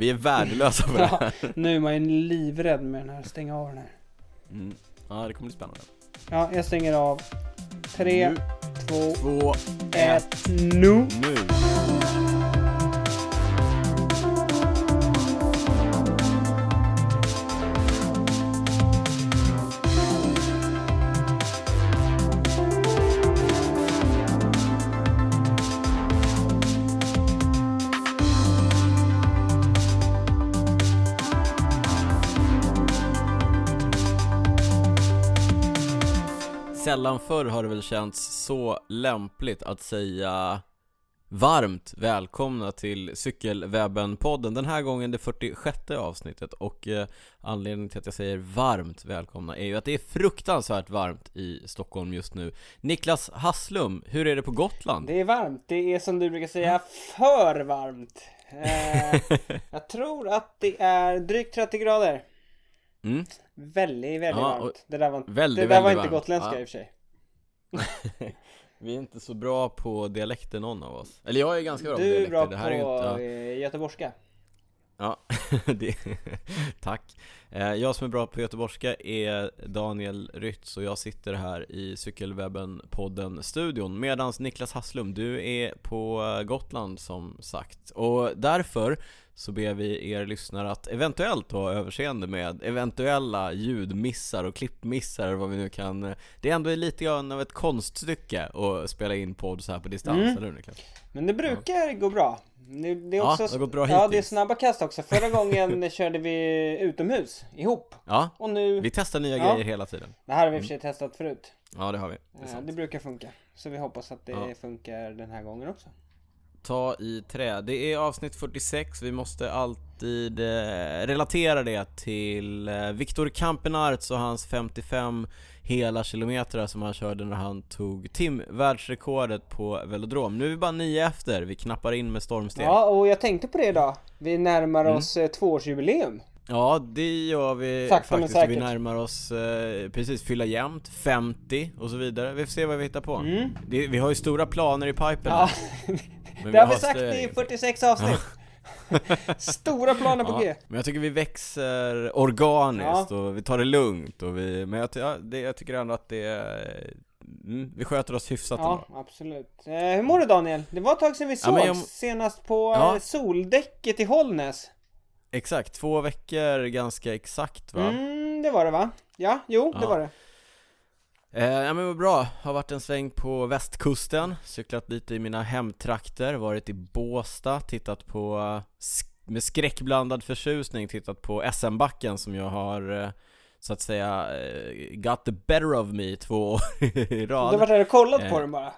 Vi är värdelösa på det här. Ja, nu är man ju livrädd med den här, stänga av den här. Mm. Ja, det kommer bli spännande. Ja, jag stänger av. Tre, Nu. två, Två, ett, nu! nu! Sällan förr har det väl känts så lämpligt att säga varmt välkomna till Cykelwebben-podden Den här gången det 46 avsnittet och eh, anledningen till att jag säger varmt välkomna är ju att det är fruktansvärt varmt i Stockholm just nu Niklas Hasslum, hur är det på Gotland? Det är varmt, det är som du brukar säga för varmt. Eh, jag tror att det är drygt 30 grader. Mm. Väldigt, väldigt Ja, varmt. Det där var, väldigt, det där var inte gotländska Ja. i och för sig. Vi är inte så bra på dialekter någon av oss Eller jag är ganska bra på Du är dialekter bra det på här är ju inte, ja. eh, göteborgska. Ja, det, tack. Eh, Jag som är bra på göteborgska är Daniel Rytz och jag sitter här i Cykelwebben-podden-studion Medans Niklas Hasslum, du är på Gotland som sagt Och därför så ber vi er lyssnare att eventuellt ha överseende med eventuella ljudmissar och klippmissar vad vi nu kan Det är ändå lite grann av ett konststycke att spela in podd så här på distans, Mm. eller hur Niklas? Men det brukar gå bra. Det, det är Ja, också, det har gått bra Ja, det är hittills. snabba kast också. Förra gången körde vi utomhus ihop. Ja, Och nu, vi testar nya Ja. grejer hela tiden det här har vi i och för sig testat förut. Ja, det har vi. Det Eh. Det brukar funka. Så vi hoppas att det Ja. funkar den här gången också. Ta i trä. Det är avsnitt 46, vi måste alltid eh, relatera det till eh, Viktor Kampenarts och hans 55 hela kilometer som han körde när han tog timvärldsrekordet på velodrom. Nu är vi bara nio efter, vi knappar in med stormsteg. Ja, Ja, och jag tänkte på det idag. Vi närmar Mm. oss eh, tvåårsjubileum. det gör vi Sakta men faktiskt. Vi säkert. närmar oss eh, precis fylla jämnt, 50 och så vidare. Vi får se vad vi hittar på. Mm. Det, vi har ju stora planer i pipen Ja, men det har vi sagt i 46 avsnitt. Stora planer på Ja, G. men jag tycker vi växer organiskt och vi tar det lugnt och vi, men jag, ty- ja, det, jag tycker ändå att det mm, vi sköter oss hyfsat Ja, ändå. absolut. Eh, hur mår du Daniel? Det var ett tag sedan vi Ja, sågs. men jag- Senast på Ja. eh, soldäcket i Hållnäs. Exakt, två veckor ganska exakt va? Mm, det var det va? Ja, jo, det Ja. var det. Eh, ja men vad bra, har varit en sväng på västkusten, cyklat lite i mina hemtrakter, varit i Båstad, tittat på, med skräckblandad förtjusning, tittat på SM-backen som jag har eh, så att säga eh, got the better of me två år i Du rad har varit där och kollat Eh, på den bara?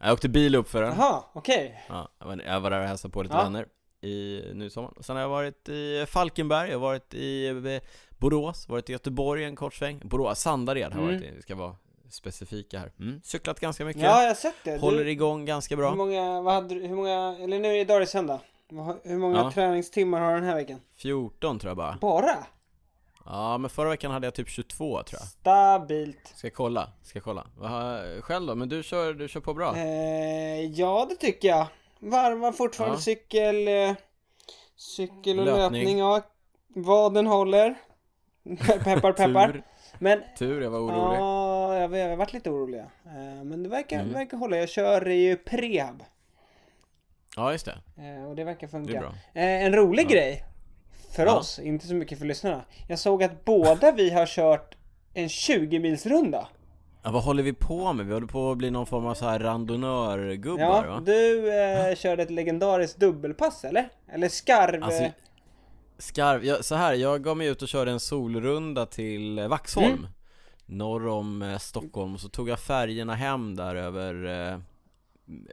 Jag åkte bil upp för den Jaha, okej. Ja, jag var, jag var där och hälsade på lite Ja. vänner i nu i sommar. Sen har jag varit i Falkenberg, jag har varit i eh, Borås, varit i Göteborg en kort sväng. Borås, Sandared har jag Mm. varit i, vi ska vara specifika här. Mm. Cyklat ganska mycket, Ja, jag har sett det. håller Du, igång ganska hur bra. många, vad hade hur många, eller nu är det söndag. Vad Hur många Ja. träningstimmar har du den här veckan? 14 tror jag bara. Bara? Ja, men förra veckan hade jag typ 22 tror jag. Stabilt. Ska kolla? Ska kolla? Vad Själv då? Men du kör, du kör på bra? Eh, ja, det tycker jag. Varvar fortfarande Ja. cykel, eh, cykel och Löpning. löpning. Ja, vaden håller. peppar, peppar. Tur, Men tur, jag var orolig. ja, jag, jag varit lite orolig. Eh, men det verkar, Mm. verkar hålla. Jag kör ju prehab. Ja, just det. Eh, och det verkar funka. Det. Eh, en rolig Ja. grej. För Ja. oss, inte så mycket för lyssnarna. Jag såg att båda vi har kört en 20 milsrunda. Ja, vad håller vi på med? Vi håller på att bli någon form av så här randonörgubbar Ja, va? du eh, körde ett legendariskt dubbelpass eller? Eller skarv... Alltså, Skarv, jag, så här, jag gav mig ut och körde en solrunda till eh, Vaxholm Mm. Norr om eh, Stockholm och så tog jag färgerna hem där över eh,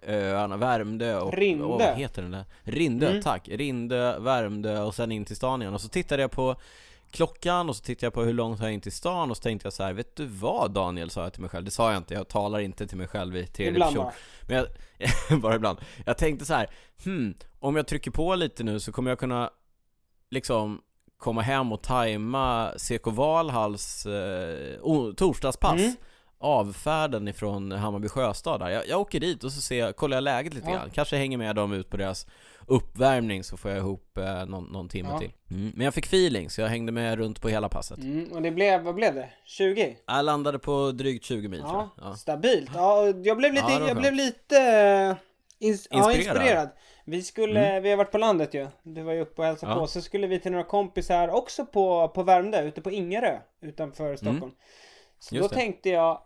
öarna, Värmdö och... Rindö. åh, vad heter den där? Rindö, Mm. tack! Rindö, Värmdö och sen in till stan igen och så tittade jag på klockan och så tittade jag på hur långt har jag in till stan och så tänkte jag så här, vet du vad Daniel sa jag till mig själv? Det sa jag inte, jag talar inte till mig själv i tredje ibland person men jag, bara ibland. Jag tänkte så här, hmm, om jag trycker på lite nu så kommer jag kunna liksom komma hem och tajma CK Valhalls eh, torsdagspass. Mm. Avfärden ifrån Hammarby Sjöstad där. Jag, jag åker dit och så ser kollar jag läget lite Ja. grann. Kanske hänger med dem ut på deras uppvärmning så får jag ihop eh, någon, någon timme Ja. till. Mm. Men jag fick feeling så jag hängde med runt på hela passet. Mm, och det blev, vad blev det? 20? Jag landade på drygt 20 mil tror Ja, jag. Ja. stabilt. Ja, jag blev lite, jag blev lite eh, ins- Inspirerad. inspirerad. Vi skulle, vi har varit på landet ju. Du var ju uppe och hälsade Ja. på. Så skulle vi till några kompisar också på, på Värmdö, ute på Ingerö, utanför Stockholm. Så Mm. Just då det. tänkte jag,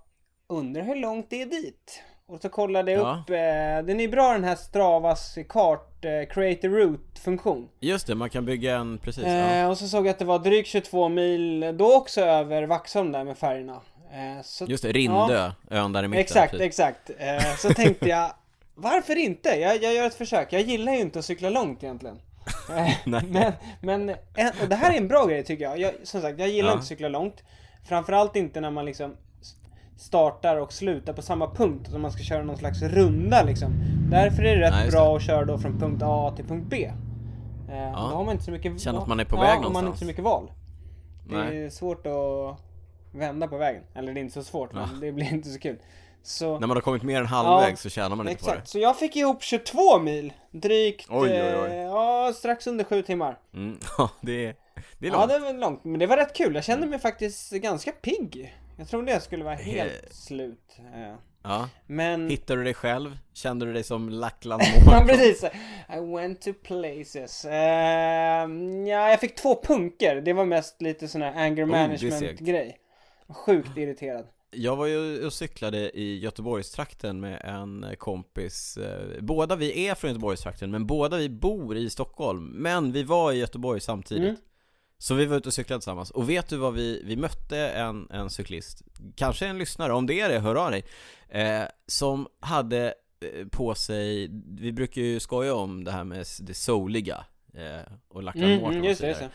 undrar hur långt det är dit? Och så kollade jag Ja. upp, eh, den är bra den här Stravas kart, eh, create a route funktion. Just det, man kan bygga en, precis. ja. Eh, och så såg jag att det var drygt 22 mil, då också över Vaxholm där med färgerna. Eh, så Just det, Rindö, ön där i mitten. Exakt, precis. exakt. Eh, så tänkte jag, varför inte? Jag, jag gör ett försök. Jag gillar ju inte att cykla långt egentligen. Eh, men, men en, och det här är en bra grej tycker jag. jag som sagt, jag gillar Ja. inte att cykla långt. Framförallt inte när man liksom startar och slutar på samma punkt. Som man ska köra någon slags runda liksom. Därför är det rätt Nej, bra att köra då från punkt A till punkt B. Eh, Då har man inte så mycket Känner att man är på ja, väg och man har någonstans. inte så mycket val. Det Nej. är svårt att vända på vägen. Eller det är inte så svårt, men Ja. det blir inte så kul. Så, När man har kommit mer än halvvägs Ja, så tjänar man inte exakt. på det. Så jag fick ihop 22 mil. Drygt, Oj, oj, oj. Eh, ja strax under 7 timmar. Mm. Ja, det är, det är Ja, långt. det var långt. Men det var rätt kul. Jag kände mig faktiskt ganska pigg. Jag trodde jag skulle vara Eh. helt slut. Eh, Ja. Men... Hittade du dig själv? Kände du dig som Lackland Ja precis, I went to places. Eh, ja, jag fick två punker. Det var mest lite sån här anger Oh, det är management segt. grej. Sjukt irriterad. Jag var ju och cyklade i Göteborgstrakten med en kompis eh, Båda vi är från Göteborgstrakten men båda vi bor i Stockholm. Men vi var i Göteborg samtidigt. Mm. Så vi var ute och cyklade tillsammans. Och vet du vad vi, vi mötte en, en cyklist Kanske en lyssnare, om det är det, hör av dig eh, Som hade eh, på sig, vi brukar ju skoja om det här med det souliga eh, Och Lackland Mm, Mårten mm,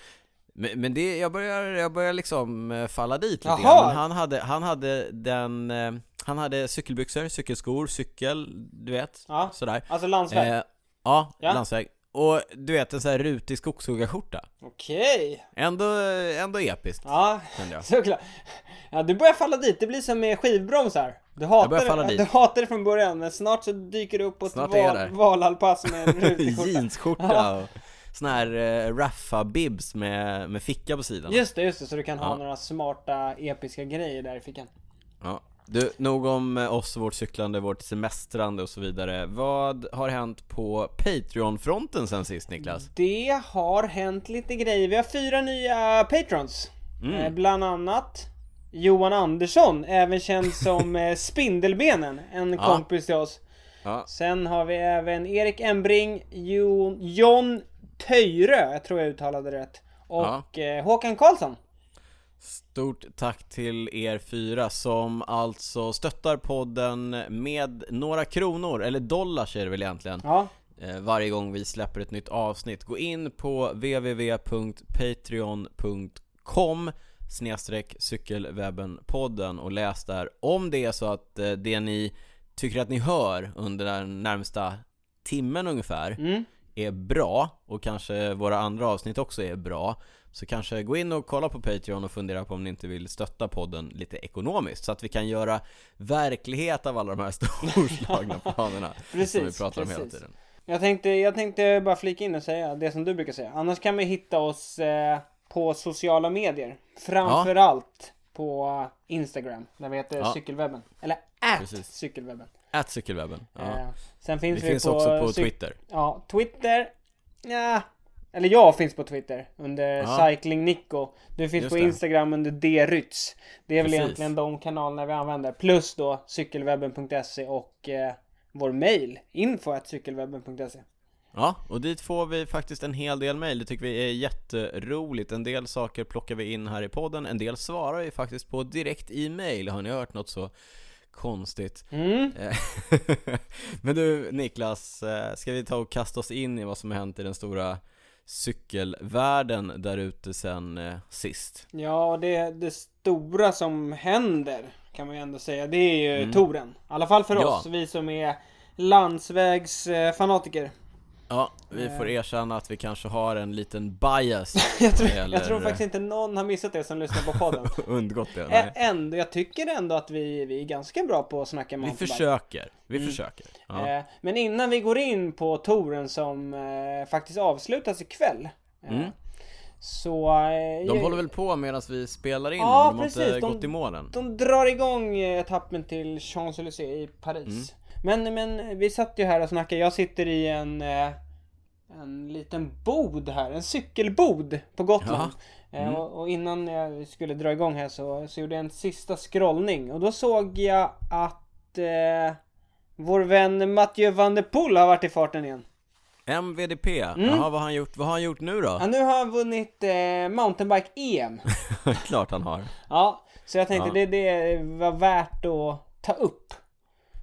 Men, men det, jag börjar, jag börjar liksom eh, falla dit lite Jaha! men han hade, han hade den, eh, han hade cykelbyxor, cykelskor, cykel, du vet, Ja. sådär Alltså landsväg. eh, Ja, Ja. landsväg Och du vet en sån här rutig skogshuggarskjorta Okej. Ändå, ändå episkt, Ja, jag såklart. Ja, du börjar falla dit. Det blir som med skivbromsar. Du hatar, falla det, dit. du hatar det från början, men snart så dyker det upp på ett Snart jag val, valhallpass med en rutig skjorta. Jeansskjorta Ja. och sån här eh, raffa-bibs med, med ficka på sidan Just det, just det. Så du kan ha Ja. några smarta, episka grejer där i fickan. Ja. Du, nog om eh, oss, vårt cyklande, vårt semestrande och så vidare Vad har hänt på Patreon-fronten sen sist Niklas? Det har hänt lite grejer. Vi har fyra nya patrons. Mm. Eh, bland annat Johan Andersson, även känd som eh, Spindelbenen. En Ja. kompis till oss. Ja, Sen har vi även Erik Embring, Jon, John Töjrö, jag tror jag uttalade det rätt. Och eh, Håkan Karlsson. Stort tack till er fyra som alltså stöttar podden med några kronor, eller dollars är det väl egentligen, Ja, eh, varje gång vi släpper ett nytt avsnitt. Gå in på www.patreon.com snedstreck cykelwebbenpodden och läs där om det är så att eh, det ni tycker att ni hör under den närmsta timmen ungefär mm. Är bra och kanske våra andra avsnitt också är bra så kanske gå in och kolla på Patreon och fundera på om ni inte vill stötta podden lite ekonomiskt så att vi kan göra verklighet av alla de här storslagna planerna som vi Precis, pratar om hela precis. tiden. Jag tänkte, jag tänkte bara flika in och säga det som du brukar säga. Annars kan man hitta oss eh, på sociala medier. Framförallt på Instagram, där vi heter Ja. cykelwebben. Eller at Precis. cykelwebben. Ät cykelwebben. Ja. Eh, sen finns Vi vi finns på, också på Twitter. Ja, Twitter. Ja, eller jag finns på Twitter under Ja. Cycling Nico. Du finns Just på det. Instagram under drytz. Det är väl Precis. egentligen de kanalerna vi använder. Plus då cykelwebben.se och eh, vår mail info at cykelwebben.se. Ja, och dit får vi faktiskt en hel del mejl. Det tycker vi är jätteroligt. En del saker plockar vi in här i podden, en del svarar vi faktiskt på direkt i mail. Har ni hört något så konstigt? Mm. Eh, Men du Niklas, eh, ska vi ta och kasta oss in i vad som har hänt i den stora cykelvärlden där ute sen eh, sist? Ja, det, det stora som händer kan man ju ändå säga. Det är ju Mm. touren. I alla fall för Ja. oss, vi som är landsvägsfanatiker. Ja, vi får Eh. erkänna att vi kanske har en liten bias jag, tror, gäller- jag tror faktiskt inte någon har missat det som lyssnar på podden. undgått det. Nej. Ändå, jag tycker ändå att vi, vi är ganska bra på att snacka Vi mountainbike. försöker, vi Mm. försöker. Ja. Eh, Men innan vi går in på touren som eh, faktiskt avslutas ikväll. Mm. Så... De jag- håller väl på medan vi spelar in, Ja, men de har inte precis, de- gått i målen. De drar igång etappen till Champs-Élysées i Paris. Mm. Men, men vi satt ju här och snackade. Jag sitter i en, eh, en liten bod här. En cykelbod på Gotland. Eh, Mm. Och, och innan jag skulle dra igång här så, så gjorde jag en sista scrollning. Och då såg jag att eh, vår vän Mathieu van der Poel har varit i farten igen. MVDP, Mm. jaha vad har han gjort, vad har han gjort nu då? Ja, nu har han vunnit eh, mountainbike-EM. Klart han har. Ja, så jag tänkte Ja. det, det var värt att ta upp.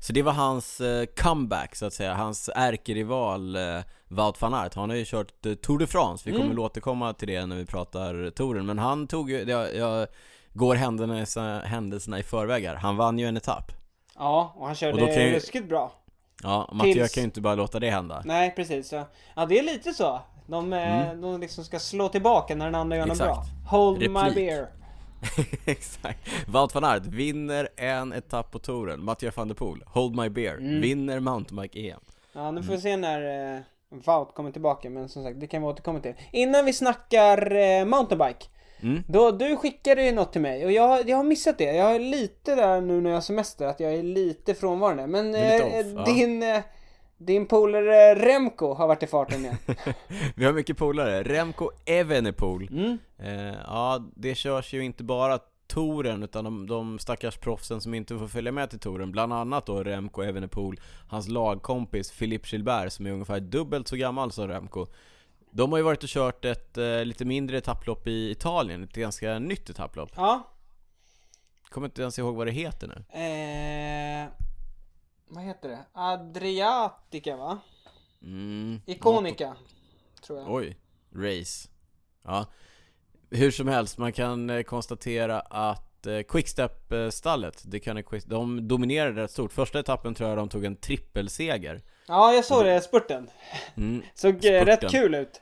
Så det var hans eh, comeback så att säga, hans ärkerival eh, Wout van Aert. Han har ju kört eh, Tour de France, vi kommer Mm. återkomma till det när vi pratar touren. Men han tog ju, jag, jag går händelserna, händelserna i förväg här. Han vann ju en etapp. Ja, och han körde Och ju- ruskigt bra. Ja, Mattias kan ju inte bara låta det hända. Nej, precis. Så, ja, det är lite så. De, mm. de liksom ska slå tillbaka när den andra gör något bra. Hold my Replik. beer. Exakt. Wout van Aert vinner en etapp på touren. Mattias van der Poel, Hold My Beer, Mm. vinner mountainbike-EM. Ja, nu får vi se när eh, Wout kommer tillbaka, men som sagt, det kan vi återkomma till. Innan vi snackar eh, mountainbike. Mm. Då, du skickade ju något till mig och jag, jag har missat det. Jag är lite där nu när jag har semester, att jag är lite frånvarande. Men eh, lite off, ja. din, eh, din polare Remco har varit i farten igen. Vi har mycket polare. Remco Evenepoel. Mm. Eh, ja, det körs ju inte bara touren utan de, de stackars proffsen som inte får följa med till touren. Bland annat då Remco Evenepoel, hans lagkompis Philippe Gilbert som är ungefär dubbelt så gammal som Remco. De har ju varit och kört ett eh, lite mindre etapplopp i Italien, ett ganska nytt etapplopp. Ja. Kommer inte ens ihåg vad det heter nu. Eh, vad heter det? Adriatica va? Mm, Iconica. Tror jag. Oj, race. Ja. Hur som helst, man kan eh, konstatera att eh, Quickstep-stallet, det kan de dominerade rätt stort. Första etappen tror jag de tog en trippelseger. Ja, jag såg det, spurten. Mm. Såg eh, Spurten. rätt kul ut.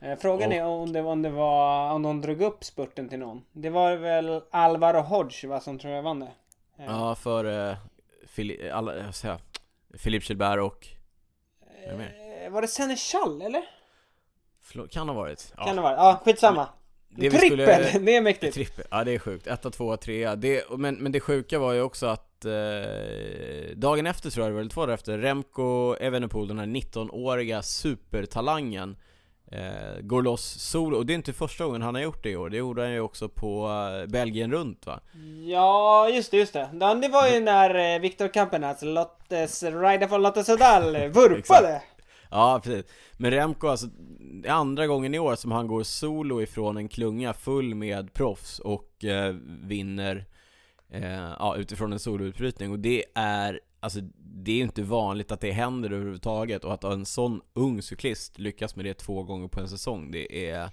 Eh, Frågan är om det, om det var, om de drog upp spurten till någon. Det var väl Alvaro Hodge va, som tror jag vann det. Ja, för Fili- alla, jag säga, Philippe Gilbert och... är det eh, var det Senechal eller? Flo- kan ha varit. Ja, Kan det vara? Ja, skitsamma. det Trippel! skulle- Det är mäktigt. Trippel, ja det är sjukt. Etta, tvåa, trea. Det, men, men det sjuka var ju också att eh, dagen efter tror jag det var, eller två dagar efter, Remco Evenepoel, den här 19-åriga supertalangen, eh, går loss solo. Och det är inte första gången han har gjort det i år. Det gjorde han ju också på eh, Belgien runt va? Ja, just det, just det. Det var ju när eh, Viktor Kampenaerts Lottes Rider för Lotte Sudal vurpade. Ja, precis. Men Remco, alltså, det är andra gången i år som han går solo ifrån en klunga full med proffs och eh, vinner eh, ja, utifrån en soloutbrytning. Och det är, alltså, det är ju inte vanligt att det händer överhuvudtaget och att en sån ung cyklist lyckas med det två gånger på en säsong, det är,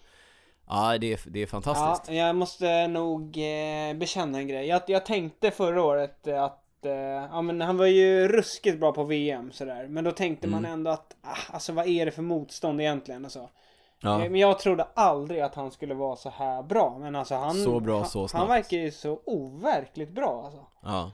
ja, det är, det är Ja, fantastiskt. jag måste nog eh, bekänna en grej. Jag, jag tänkte förra året att eh, ja, men han var ju ruskigt bra på VM sådär. Men då tänkte man Mm. ändå att, ah, alltså vad är det för motstånd egentligen? Alltså. Ja, Eh, Men jag trodde aldrig att han skulle vara så här bra. Men alltså han, Så bra, han, så han snabbt. verkar ju så overkligt bra alltså. ja.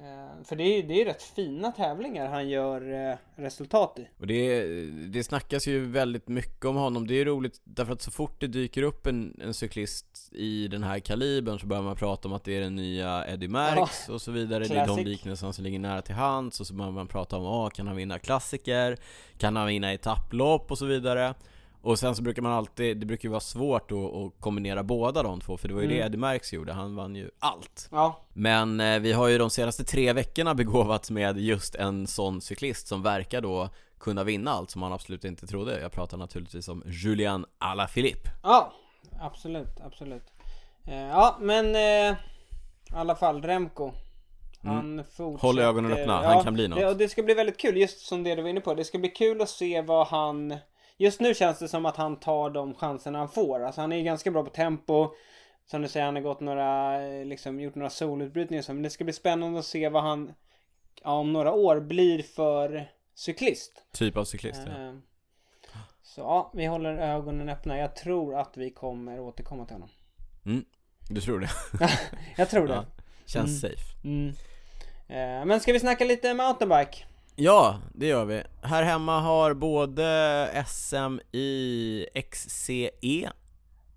Eh, För det är det är rätt fina tävlingar han gör eh, resultat i. Och det, det snackas ju väldigt mycket om honom, det är roligt därför att så fort det dyker upp en, en cyklist i den här kalibern så börjar man prata om att det är den nya Eddie Merckx och så vidare, det är de classic. liknelserna som ligger nära till hands och så börjar man prata om, ah, kan han vinna klassiker? Kan han vinna etapplopp och så vidare? Och sen så brukar man alltid, det brukar ju vara svårt att, att kombinera båda de två för det var ju det Mm. Eddie Merckx gjorde, han vann ju allt Ja, men eh, vi har ju de senaste tre veckorna begåvats med just en sån cyklist som verkar då kunna vinna allt som man absolut inte trodde. Jag pratar naturligtvis om Julian Alaphilippe. ja absolut, absolut. Eh, Ja, men eh, i alla fall Remco. Han fortsätter. Mm. Håll ögonen öppna, han kan bli något. Det, och det ska bli väldigt kul, just som det du var inne på. Det ska bli kul att se vad han... Just nu känns det som att han tar de chanserna han får. Alltså han är ganska bra på tempo. Som du säger, han har gått några, eh, liksom gjort några solutbrytningar så. Men det ska bli spännande att se vad han ja, om några år blir för cyklist. Typ av cyklist ja. Eh, Så ja, vi håller ögonen öppna. Jag tror att vi kommer återkomma till honom. Mm, du tror det? Jag tror det. Ja, känns safe. Mm. Eh, Men ska vi snacka lite mountainbike? Ja, det gör vi. Här hemma har både SM i XCE,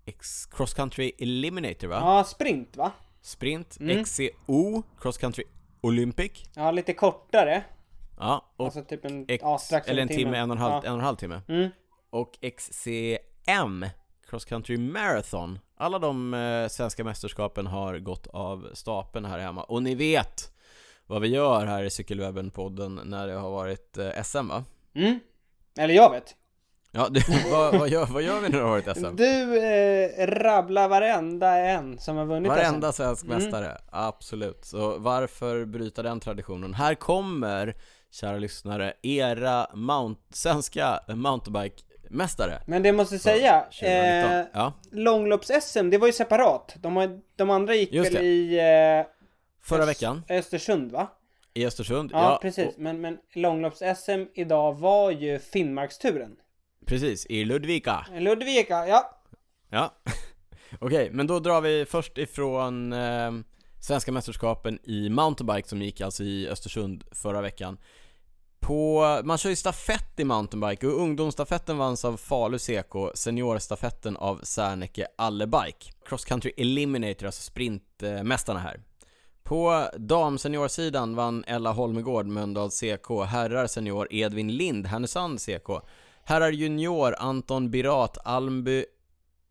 X Cross Country Eliminator va? Ja, sprint va? Sprint, Mm. XCO, Cross Country Olympic. Ja, lite kortare. Ja, och Alltså typ en, X, ja, strax eller en timme, en och en halv, Ja. en och en halv timme. Mm. Och XCM, Cross Country Marathon. Alla de eh, svenska mästerskapen har gått av stapeln här hemma. Och ni vet vad vi gör här i Cykelwebben-podden när det har varit eh, SM va? Mm. Eller jag vet. Ja, du, vad, vad, gör, vad gör vi när det har varit SM? Du eh, rabblar varenda en som har vunnit Varenda SM. svensk Mm. mästare, absolut. Så varför bryta den traditionen? Här kommer, kära lyssnare, era mount, svenska mountainbike-mästare. Men det måste säga, 2019. eh, ja, långlopps-SM, det var ju separat. De, de andra gick väl i eh, förra veckan Östersund va? i Östersund. Ja, precis. och- Men, men långlopps-SM idag var ju Finnmarksturen. precis, i Ludvika. Ludvika, ja. Ja, okej, men då drar vi först ifrån eh, Svenska mästerskapen i mountainbike som gick alltså i Östersund förra veckan. På, man kör ju stafett i mountainbike och ungdomsstafetten vanns av Falu CK, seniorstafetten av Serneke Allebike. Cross Country Eliminator, alltså sprintmästarna här. På damseniorsidan vann Ella Holmegård Mölndals CK, herrar senior Edvin Lind Härnösand CK, herrar junior Anton Birat Almby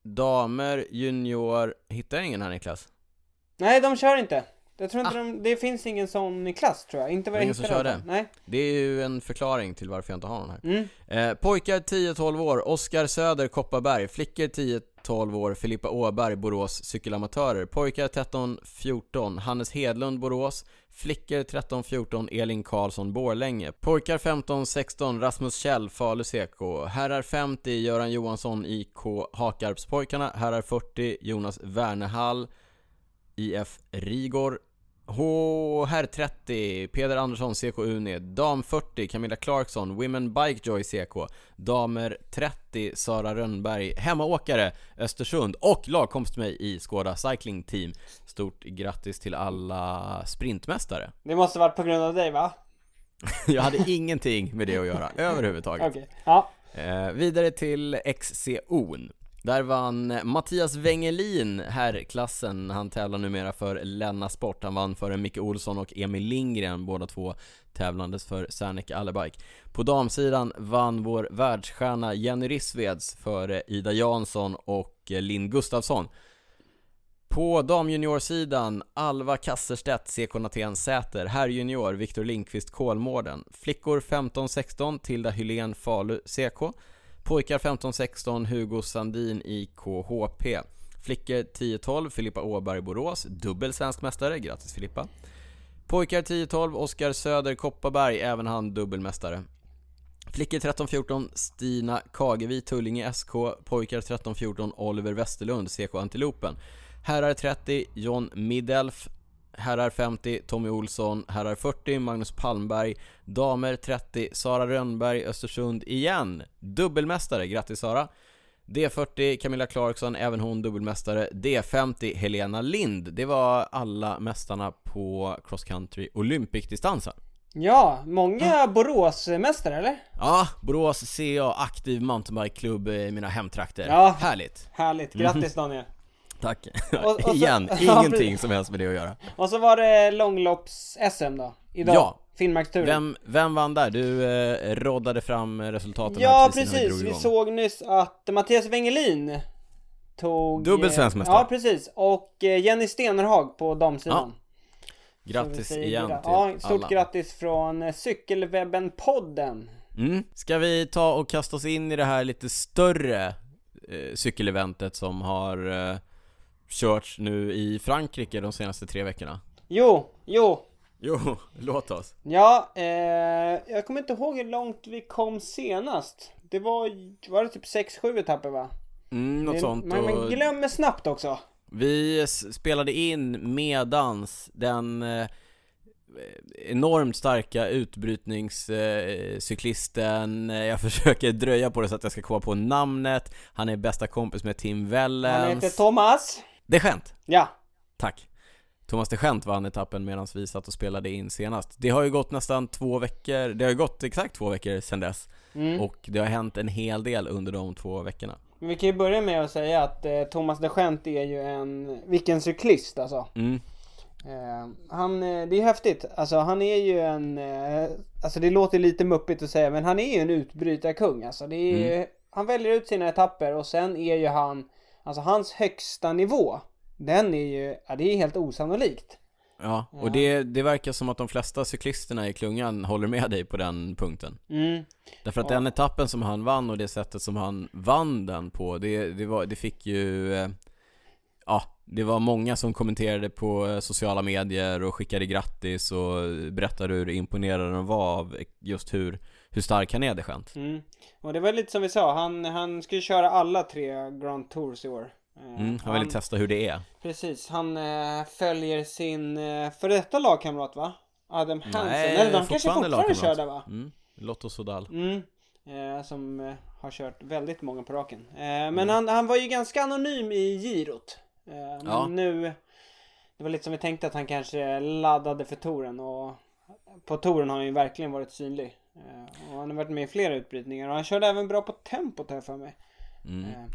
Damer, junior, hittar jag ingen här Niklas? Nej, de kör inte. Jag tror inte Ah. de, det finns ingen sån i klass tror jag. Inte vad Det är jag ingen som kör fall. Nej. Det är ju en förklaring till varför jag inte har någon här. Mm. Eh, pojkar 10-12 år, Oskar Söder, Kopparberg. Flickor 12 år, Filippa Åberg, Borås, cykelamatörer. Pojkar 13-14, Hannes Hedlund, Borås. Flickor 13-14, Elin Karlsson, Borlänge. Pojkar 15-16, Rasmus Kjell, Falu CK. Herrar 50, Göran Johansson, IK Hakarpspojkarna. Herrar 40, Jonas Wernehall, IF Rigor. H herr 30, Peder Andersson, CK Uni. Dam 40, Camilla Clarkson, Women Bike Joy CK. Damer 30, Sara Rönnberg, hemmaåkare, Östersund och lagkompis med mig i Skåda Cycling Team. Stort grattis till alla sprintmästare. Det måste varit på grund av dig va? Jag hade ingenting med det att göra överhuvudtaget. Okej. Ja. Eh, vidare till XCO'n. Där vann Mattias Wengelin herrklassen. Han tävlar numera för Länna Sport. Han vann före Micke Olsson och Emil Lindgren, båda två tävlandes för Serneke Allebike. På damsidan vann vår världsstjärna Jenny Rissveds före Ida Jansson och Linn Gustafsson. På damjuniorsidan Alva Kasserstedt, CK Natén Säter, herrjunior Viktor Lindqvist Kolmården, flickor 15-16 Tilda Hylén Falu CK, pojkar 15-16 Hugo Sandin i KHP. flickor 10-12 Filippa Åberg Borås, dubbel svensk mästare, grattis Filippa. Pojkar 10-12 Oskar Söder Kopparberg, även han dubbelmästare. Flickor 13-14 Stina Kagevi Tullinge SK, pojkar 13-14 Oliver Westerlund CK Antilopen. Herrar 30 John Middelf Herrar 50 Tommy Olsson. Herrar 40 Magnus Palmberg. Damer 30 Sara Rönnberg Östersund igen. Dubbelmästare, grattis Sara. D40 Camilla Clarkson, även hon dubbelmästare. D50 Helena Lind. Det var alla mästarna på cross country Olympic-distansen. Ja, många Boråsmästare eller? Ja, Borås CA aktiv mountainbikeklubb i mina hemtrakter. Ja. Härligt. Härligt, grattis Daniel. Tack Och- och så- Igen, Ja, ingenting som helst med det att göra Och så var det långlopps-SM då, idag. Ja. Finnmarksturen. Vem, vem vann där? Du eh, roddade fram resultaten Ja, precis precis. Vi igång. såg nyss att Mattias Wengelin tog... Dubbel eh, svensk mästare. Ja, precis. Och eh, Jenny Stenerhag på damsidan. Vi Grattis igen till Ja, stort alla grattis från eh, Cykelwebben-podden. mm. Ska vi ta och kasta oss in i det här lite större eh, cykeleventet som har eh, körts nu i Frankrike de senaste tre veckorna? Jo, jo. Jo, låt oss Ja, eh, jag kommer inte ihåg hur långt vi kom senast. Det var, var det typ 6-7 etapper va? mm, Något Det- sånt Man, man glömmer snabbt också. Vi spelade in medans den eh, enormt starka utbrytningscyklisten eh, Jag försöker dröja på det så att jag ska komma på namnet Han är bästa kompis med Tim Wellens Han heter Thomas. Det är skämt! Ja. Tack! Thomas de Gent vann etappen medan vi satt och spelade in senast Det har ju gått nästan två veckor, det har ju gått exakt två veckor sedan dess Mm. Och det har hänt en hel del under de två veckorna Men vi kan ju börja med att säga att eh, Thomas de Gent är ju en, vilken cyklist alltså. mm. Eh, han, eh, det är häftigt. Alltså han är ju en, eh, alltså det låter lite muppigt att säga men han är ju en utbrytarkung alltså. Det är ju, Han väljer ut sina etapper och sen är ju han, alltså hans högsta nivå, den är ju, ja det är helt osannolikt. Ja, Ja. och det, det verkar som att de flesta cyklisterna i klungan håller med dig på den punkten Mm. Därför att Ja. den etappen som han vann och det sättet som han vann den på, det, det, var, det fick ju eh, Ja, det var många som kommenterade på eh, sociala medier och skickade grattis och berättade hur imponerade de var av just hur, hur stark han är de Gent. Mm. Och det var lite som vi sa, han, han ska ju köra alla tre Grand Tours i år. Eh, Mm, han ville testa hur det är. Precis, han eh, följer sin eh, före detta lagkamrat va? Adam Hansen, Nej, eller de kanske fortfarande kör där va? Mm, Lotto Sodal. Mm. Eh, som eh, har kört väldigt många på raken. Eh, men Mm. han, han var ju ganska anonym i girot. Men Ja. nu, det var lite som vi tänkte att han kanske laddade för touren och på touren har han ju verkligen varit synlig. Eh, och han har varit med i flera utbrytningar och han körde även bra på tempot här för mig. Mm. Eh,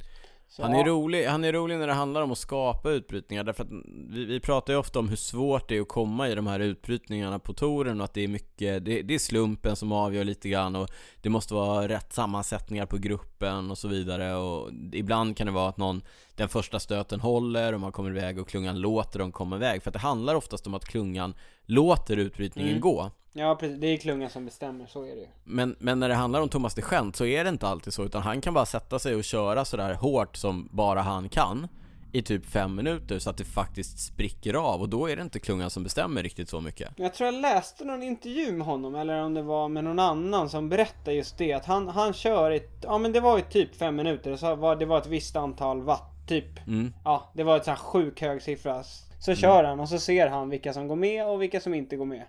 så, Han är, rolig, han är rolig när det handlar om att skapa utbrytningar därför att vi, vi pratar ju ofta om hur svårt det är att komma i de här utbrytningarna på touren och att det är mycket, det, det är slumpen som avgör lite grann och det måste vara rätt sammansättningar på gruppen och så vidare och ibland kan det vara att någon, den första stöten håller och man kommer iväg och klungan låter dem komma iväg för att det handlar oftast om att klungan låter utbrytningen Mm. gå Ja precis, det är klungan som bestämmer, så är det ju. men, men när det handlar om Thomas de Gent så är det inte alltid så utan han kan bara sätta sig och köra sådär hårt som bara han kan i typ fem minuter så att det faktiskt spricker av och då är det inte klungan som bestämmer riktigt så mycket. Jag tror jag läste någon intervju med honom eller om det var med någon annan som berättade just det att han, han kör i, ja men det var i typ fem minuter och så var det var ett visst antal watt typ. Mm. Ja, det var ett sån här sjuk hög siffra. Så kör han och så ser han vilka som går med och vilka som inte går med.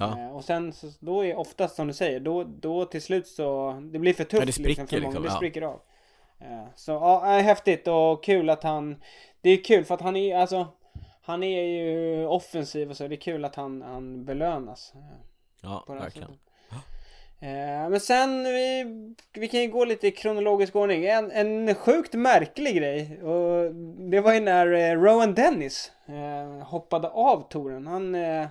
Ja. Eh, och sen så, då är oftast som du säger, då, då till slut så, det blir för tufft Ja, det spricker liksom för många, liksom, det ja. spricker av. Eh, så ja, äh, häftigt och kul att han, det är kul för att han är alltså, han är ju offensiv och så, det är kul att han, han belönas. eh, Ja, verkligen. sättet. Eh, men sen, vi, vi kan ju gå lite i kronologisk ordning. En, en sjukt märklig grej. Och det var ju när eh, Rowan Dennis eh, hoppade av touren. Han, eh,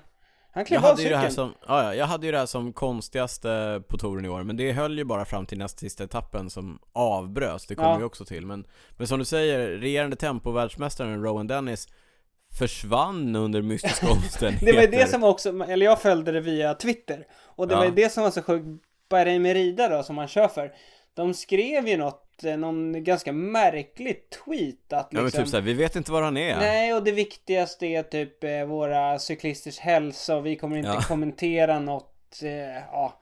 han Jag klev av hade, ju det cykeln. här som, ja, ja, jag hade ju det här som konstigaste på touren i år men det höll ju bara fram till näst sista etappen som avbröts, det kommer Ja. vi också till men, men som du säger, regerande tempovärldsmästaren Rowan Dennis försvann under mystiska Det omständigheter var ju det som också, eller jag följde det via Twitter. Och det Ja. var ju det som var så sjukt. Bahrain Merida då, som han kör för. De skrev ju något, någon ganska märklig tweet att Ja men liksom... typ såhär, vi vet inte var han är Nej, och det viktigaste är typ eh, våra cyklisters hälsa och vi kommer inte Ja. kommentera något, eh, ja,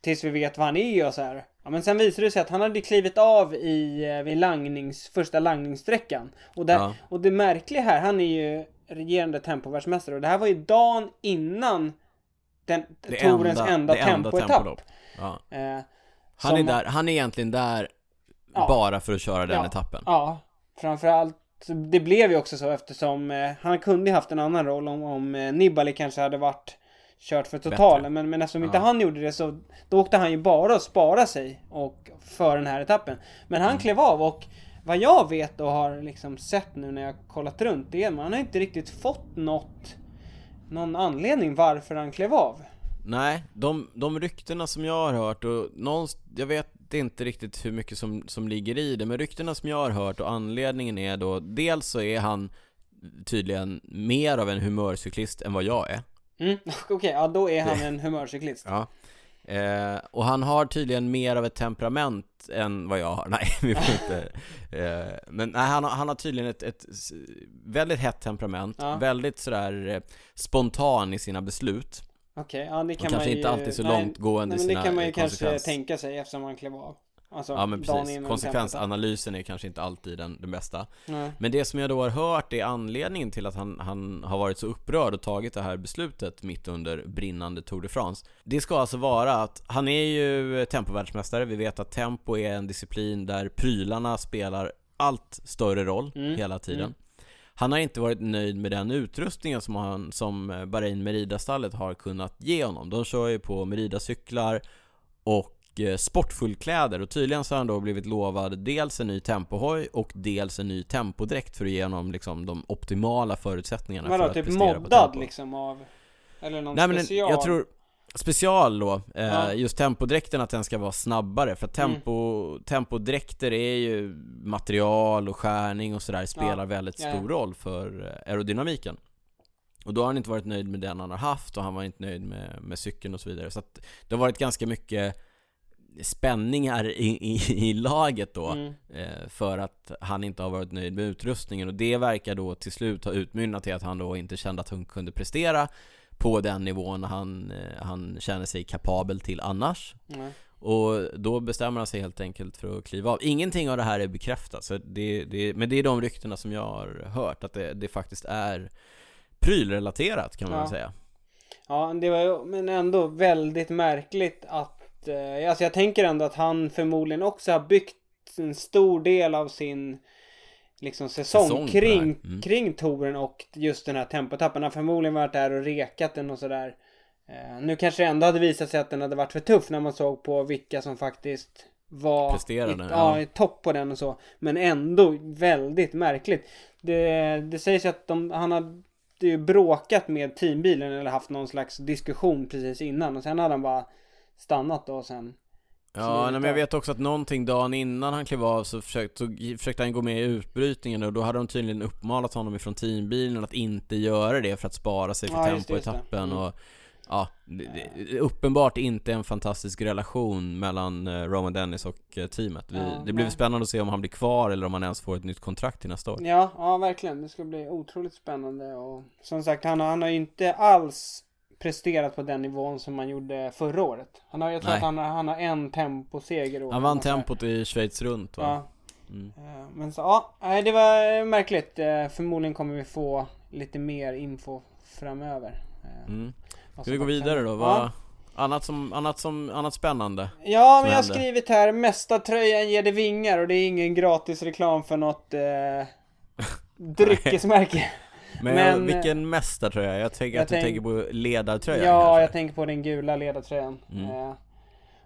tills vi vet vad han är och så här. Ja, men sen visade det sig att han hade klivit av i, eh, vid langnings, första langningssträckan. Och, där, Ja. och det märkliga här, han är ju regerande tempovärldsmästare och det här var ju dagen innan den, Det Torens enda, enda tempoetapp. tempolopp. Ja. Eh, Han är där, han är egentligen där Ja. bara för att köra den Ja. etappen Ja, framförallt det blev ju också så eftersom eh, han kunde haft en annan roll om, om eh, Nibali kanske hade varit kört för totalen. Men, men eftersom inte Ja. han gjorde det så då åkte han ju bara och spara sig och för den här etappen. Men Mm. han klev av och vad jag vet och har liksom sett nu när jag kollat runt det är man har inte riktigt fått något någon anledning varför han klev av. Nej, de, de ryktena som jag har hört och någonst, jag vet inte riktigt hur mycket som, som ligger i det Men ryktena som jag har hört och anledningen är då Dels så är han tydligen mer av en humörcyklist än vad jag är Mm, Okej, ja då är han en humörcyklist. Ja eh, Och han har tydligen mer av ett temperament än vad jag har Nej, vi får inte eh, Men nej, han, har, han har tydligen ett, ett väldigt hett temperament Ja. Väldigt sådär eh, spontan i sina beslut Okej, ja det kan kanske man ju... inte alltid så nej, långtgående nej, i men det sina kan man ju kanske tänka sig eftersom han klev av. Alltså, Ja men precis, konsekvensanalysen är kanske inte alltid den, den bästa. Nej. Men det som jag då har hört är anledningen till att han, han har varit så upprörd och tagit det här beslutet mitt under brinnande Tour de France Det ska alltså vara att han är ju tempovärldsmästare, vi vet att tempo är en disciplin där prylarna spelar allt större roll Mm, hela tiden mm. Han har inte varit nöjd med den utrustningen som, han, som Bahrain Merida-stallet har kunnat ge honom De kör ju på Merida-cyklar och eh, sportfullkläder och tydligen så har han då blivit lovad dels en ny tempohoj och dels en ny tempodräkt för att ge honom liksom de optimala förutsättningarna för Vadå, att typ prestera på moddad tempo. liksom av... Eller någon Nej men special? jag tror Special då, eh, Ja. just tempodräkten att den ska vara snabbare för att Mm. tempo, tempodräkter är ju material och skärning och sådär spelar väldigt Ja. stor roll för eh, aerodynamiken Och då har han inte varit nöjd med den han har haft och han var inte nöjd med, med cykeln och så vidare så att det har varit ganska mycket spänningar i, i, i laget då Mm. eh, för att han inte har varit nöjd med utrustningen och det verkar då till slut ha utmynnat till att han då inte kände att han kunde prestera på den nivån han, eh, han känner sig kapabel till annars Nej. och då bestämmer han sig helt enkelt för att kliva av Ingenting av det här är bekräftat, så det, det, men det är de ryktena som jag har hört Att det, det faktiskt är prylrelaterat kan man Ja. väl säga Ja, det var ju, men ändå väldigt märkligt att, eh, alltså jag tänker ändå att han förmodligen också har byggt en stor del av sin liksom säsong, Säsong kring. Mm. kring touren och just den här tempotappen. Han förmodligen varit där och rekat den och sådär. Eh, nu kanske det ändå hade visat sig att den hade varit för tuff när man såg på vilka som faktiskt var Presterade, i, ja. i topp på den och så. Men ändå väldigt märkligt. Det, det sägs att de, han hade ju bråkat med teambilen eller haft någon slags diskussion precis innan och sen hade han bara stannat då och sen. Ja, nej, men jag vet också att någonting dagen innan han klev av så försökte, så försökte han gå med i utbrytningen och då hade de tydligen uppmanat honom ifrån teambilen att inte göra det för att spara sig för Ja, tempoetappen Mm. och Ja, det, uppenbart inte en fantastisk relation mellan eh, Roman Dennis och eh, teamet Vi, Ja, Det blir nej. spännande att se om han blir kvar eller om han ens får ett nytt kontrakt till nästa år Ja, ja verkligen. Det ska bli otroligt spännande och som sagt han, han har inte alls presterat på den nivån som man gjorde förra året. Han har, jag tror Nej. att han, har- han har en temposeger i år. Han vann tempot i Schweiz runt va? Ja, Mm. eh, men så ja, det var eh, märkligt. Eh, Förmodligen kommer vi få lite mer info framöver. Mm. Ska vi gå vidare då? Vad, Ja. annat, som, annat, som, annat spännande? Ja, men jag har skrivit här Mästartröjan ger det vingar och det är ingen gratis reklam för något eh, dryckesmärke. Men, Men, vilken mästartröja? Jag tänker jag att du tänk- tänker på ledartröjan ja, kanske? jag tänker på den gula ledartröjan. Mm. Eh,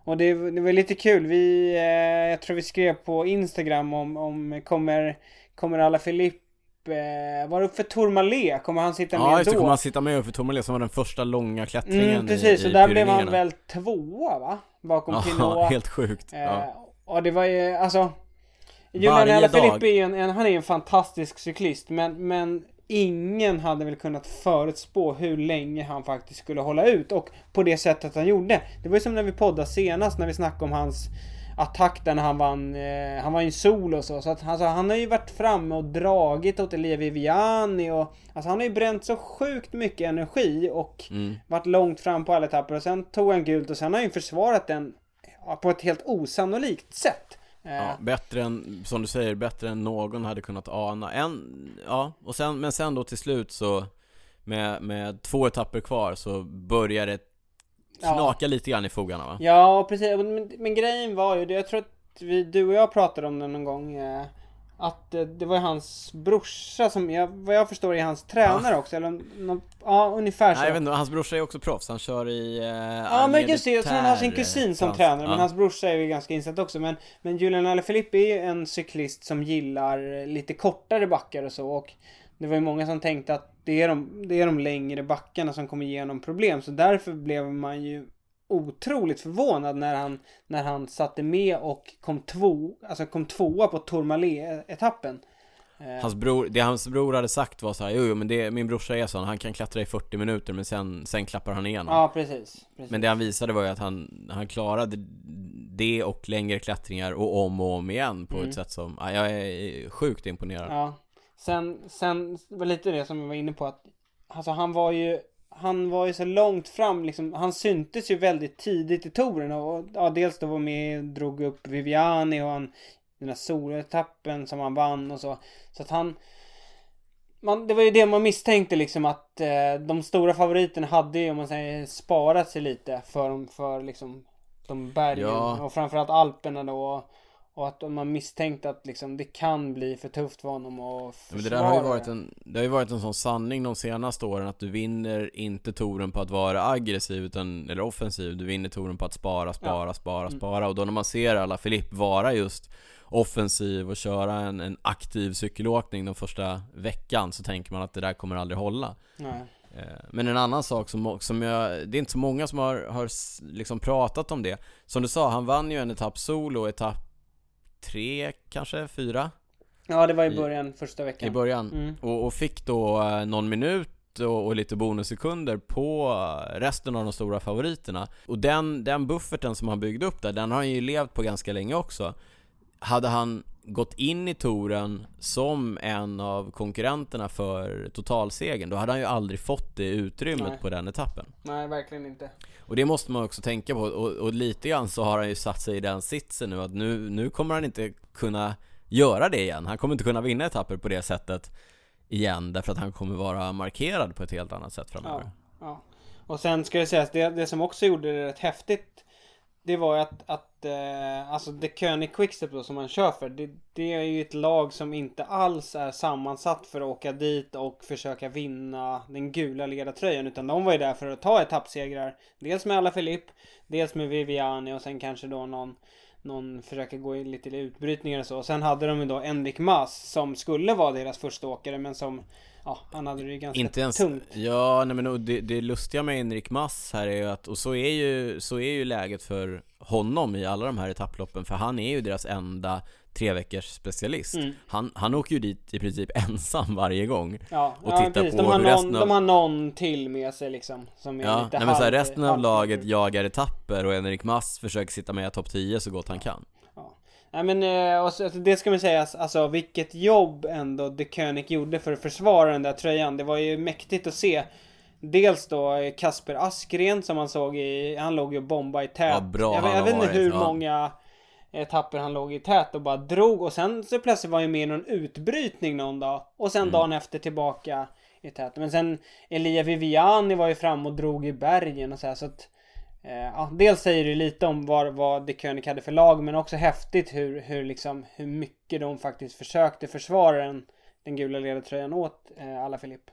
och det, det var lite kul. Vi, eh, jag tror vi skrev på Instagram om, om kommer, kommer alla Filipp eh, var det upp för Tourmalet? Kommer han sitta Ja med då? kommer han sitta med för Tourmalet som var den första långa klättringen Mm, precis, i, och i där blev han väl tvåa va? Bakom Ja, Pinot. helt sjukt Eh, ja. Och det var ju, alltså Julian Alaphilippe är ju en, en, han är en fantastisk cyklist men, men ingen hade väl kunnat förutspå hur länge han faktiskt skulle hålla ut och på det sättet han gjorde. Det var ju som när vi poddade senast när vi snackade om hans attack där när han vann, eh, han var ju en sol och så. Så att alltså, han har ju varit framme och dragit åt Elia Viviani och alltså han har ju bränt så sjukt mycket energi och Mm. varit långt fram på alla etapper och sen tog han gult och sen har han ju försvarat den på ett helt osannolikt sätt. Eh, Ja, bättre än, som du säger, bättre än någon hade kunnat ana. En, ja, och sen, men sen då till slut så med, med två etapper kvar så börjar det Ja. knaka lite grann i fogarna va? Ja, precis. Men, men grejen var ju jag tror att vi, du och jag pratade om det någon gång. Eh, att eh, det var hans brorsa som, jag, vad jag förstår är hans tränare också. Eller någon, ja, ungefär så. Nej, jag vet inte, hans brorsa är också proffs, han kör i... Eh, Ja men just det, jag tror han har sin kusin som tränare men ja. hans brorsa är ju ganska insatt också men Men Julian Alaphilippe är ju en cyklist som gillar lite kortare backar och så och Det var ju många som tänkte att det är de, det är de längre backarna som kommer ge honom problem så därför blev man ju Otroligt förvånad när han När han satte med och kom två Alltså kom tvåa på Tourmalet-etappen Eh, Hans bror, det hans bror hade sagt var så här, jo, jo men det, min brorsa är sån, han kan klattra i 40 minuter men sen, sen klappar han igenom Ja precis, precis. Men det han visade var ju att han, han klarade det och längre klättringar och om och om igen på Mm. ett sätt som, ja, jag är sjukt imponerad Ja. Sen, sen var lite det som vi var inne på att Alltså han var ju han var ju så långt fram liksom. Han syntes ju väldigt tidigt i touren och ja, dels då var med drog upp Viviani och han den där soletappen som han vann och så. Så att han man, det var ju det man misstänkte liksom att eh, de stora favoriterna hade ju om man säger sparat sig lite för, för liksom de bergen Ja. och framförallt Alperna då. Och att man misstänkte att liksom det kan bli för tufft för honom att Men det där har ju försvara varit en, det har ju varit en sån sanning de senaste åren att du vinner inte touren på att vara aggressiv utan, eller offensiv, du vinner touren på att spara, spara, spara, Mm. spara och då när man ser alla Filip vara just offensiv och köra en, en aktiv cykelåkning den första veckan så tänker man att det där kommer aldrig hålla. Nej. Eh, Men en annan sak som, som jag, det är inte så många som har, har liksom pratat om det. Som du sa, han vann ju en etapp solo, etapp tre kanske, fyra? Ja det var i I- början, första veckan. i början Mm. och, och fick då eh, någon minut och, och lite bonussekunder på eh, resten av de stora favoriterna. Och den, den bufferten som han byggde upp där, den har han ju levt på ganska länge också. Hade han gått in i touren som en av konkurrenterna för totalsegern, då hade han ju aldrig fått det utrymmet Nej. på den etappen. Nej, verkligen inte. Och det måste man också tänka på, och, och lite grann så har han ju satt sig i den sitsen nu att nu, nu kommer han inte kunna göra det igen. Han kommer inte kunna vinna etapper på det sättet igen därför att han kommer vara markerad på ett helt annat sätt framöver. Ja, ja. Och sen ska det sägas, det, det som också gjorde det rätt häftigt det var ju att, att eh, alltså The König Quickstep då som man kör för det, det är ju ett lag som inte alls är sammansatt för att åka dit och försöka vinna den gula ledartröjan utan de var ju där för att ta etappsegrar Dels med alla Filipp, Dels med Viviani och sen kanske då någon någon försöker gå in lite i utbrytningar och så. Och sen hade de ju då Enrik Mas som skulle vara deras första åkare men som Ja, han hade det ju ganska Inte ens, tungt. ja nej men det, det lustiga med Enrik Mass här är ju att, och så är ju, så är ju läget för honom i alla de här etapploppen för han är ju deras enda tre veckors specialist. Mm. Han, han åker ju dit i princip ensam varje gång. Ja, och ja titta precis. på de, har någon, av- de har någon till med sig liksom. Som är Ja, lite nej men så här, halv- resten av halv- laget jagar etapper och Enrik Mass försöker sitta med i topp 10 så gott han kan. Nej men eh, och så, alltså, det ska man säga, alltså vilket jobb ändå De König gjorde för att försvara den där tröjan. Det var ju mäktigt att se. Dels då eh, Kasper Askren som man såg i, han låg ju och bombade i tät. Ja, bra jag, jag vet inte hur ja. många etapper han låg i tät och bara drog och sen så plötsligt var han ju med i någon utbrytning någon dag. Och sen Mm. dagen efter tillbaka i tät. Men sen Elia Viviani var ju fram och drog i bergen och så här så att Eh, ja, dels säger det lite om vad, vad De König hade för lag men också häftigt hur, hur, liksom, hur mycket de faktiskt försökte försvara den, den gula ledartröjan åt eh, alla Filip.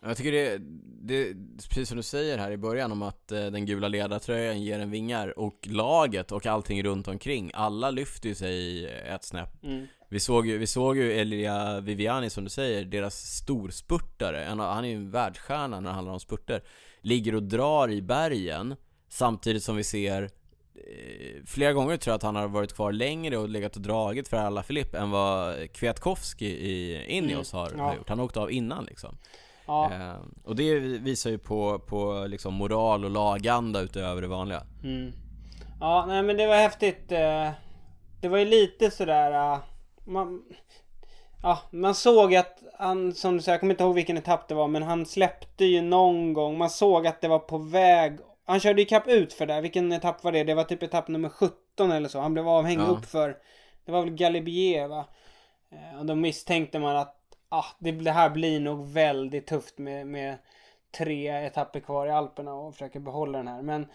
Jag tycker det, det, precis som du säger här i början om att eh, den gula ledartröjan ger en vingar och laget och allting runt omkring, alla lyfter ju sig ett snäpp. Mm. Vi såg ju, vi såg ju Elia Viviani som du säger, deras storspurtare, av- han är ju en världsstjärna när det handlar om spurter, ligger och drar i bergen samtidigt som vi ser eh, Flera gånger tror jag att han har varit kvar längre och legat och dragit för alla Filip än vad Kwiatkowski i Ineos har, Mm. Ja. har gjort. Han har åkt av innan liksom. Ja, Eh, och det visar ju på, på liksom moral och laganda utöver det vanliga. mm. ja, nej men det var häftigt. Eh, det var ju lite sådär... Uh, man, ja, man såg att han, som du säger, jag kommer inte ihåg vilken etapp det var, men han släppte ju någon gång. Man såg att det var på väg. Han körde ju kapp ut för det. Vilken etapp var det? Det var typ etapp nummer 17 eller så. Han blev avhängig Ja. upp för Det var väl Galibier va? Eh, Och då misstänkte man att ah, det, det här blir nog väldigt tufft med, med tre etapper kvar i Alperna och försöka behålla den här. Men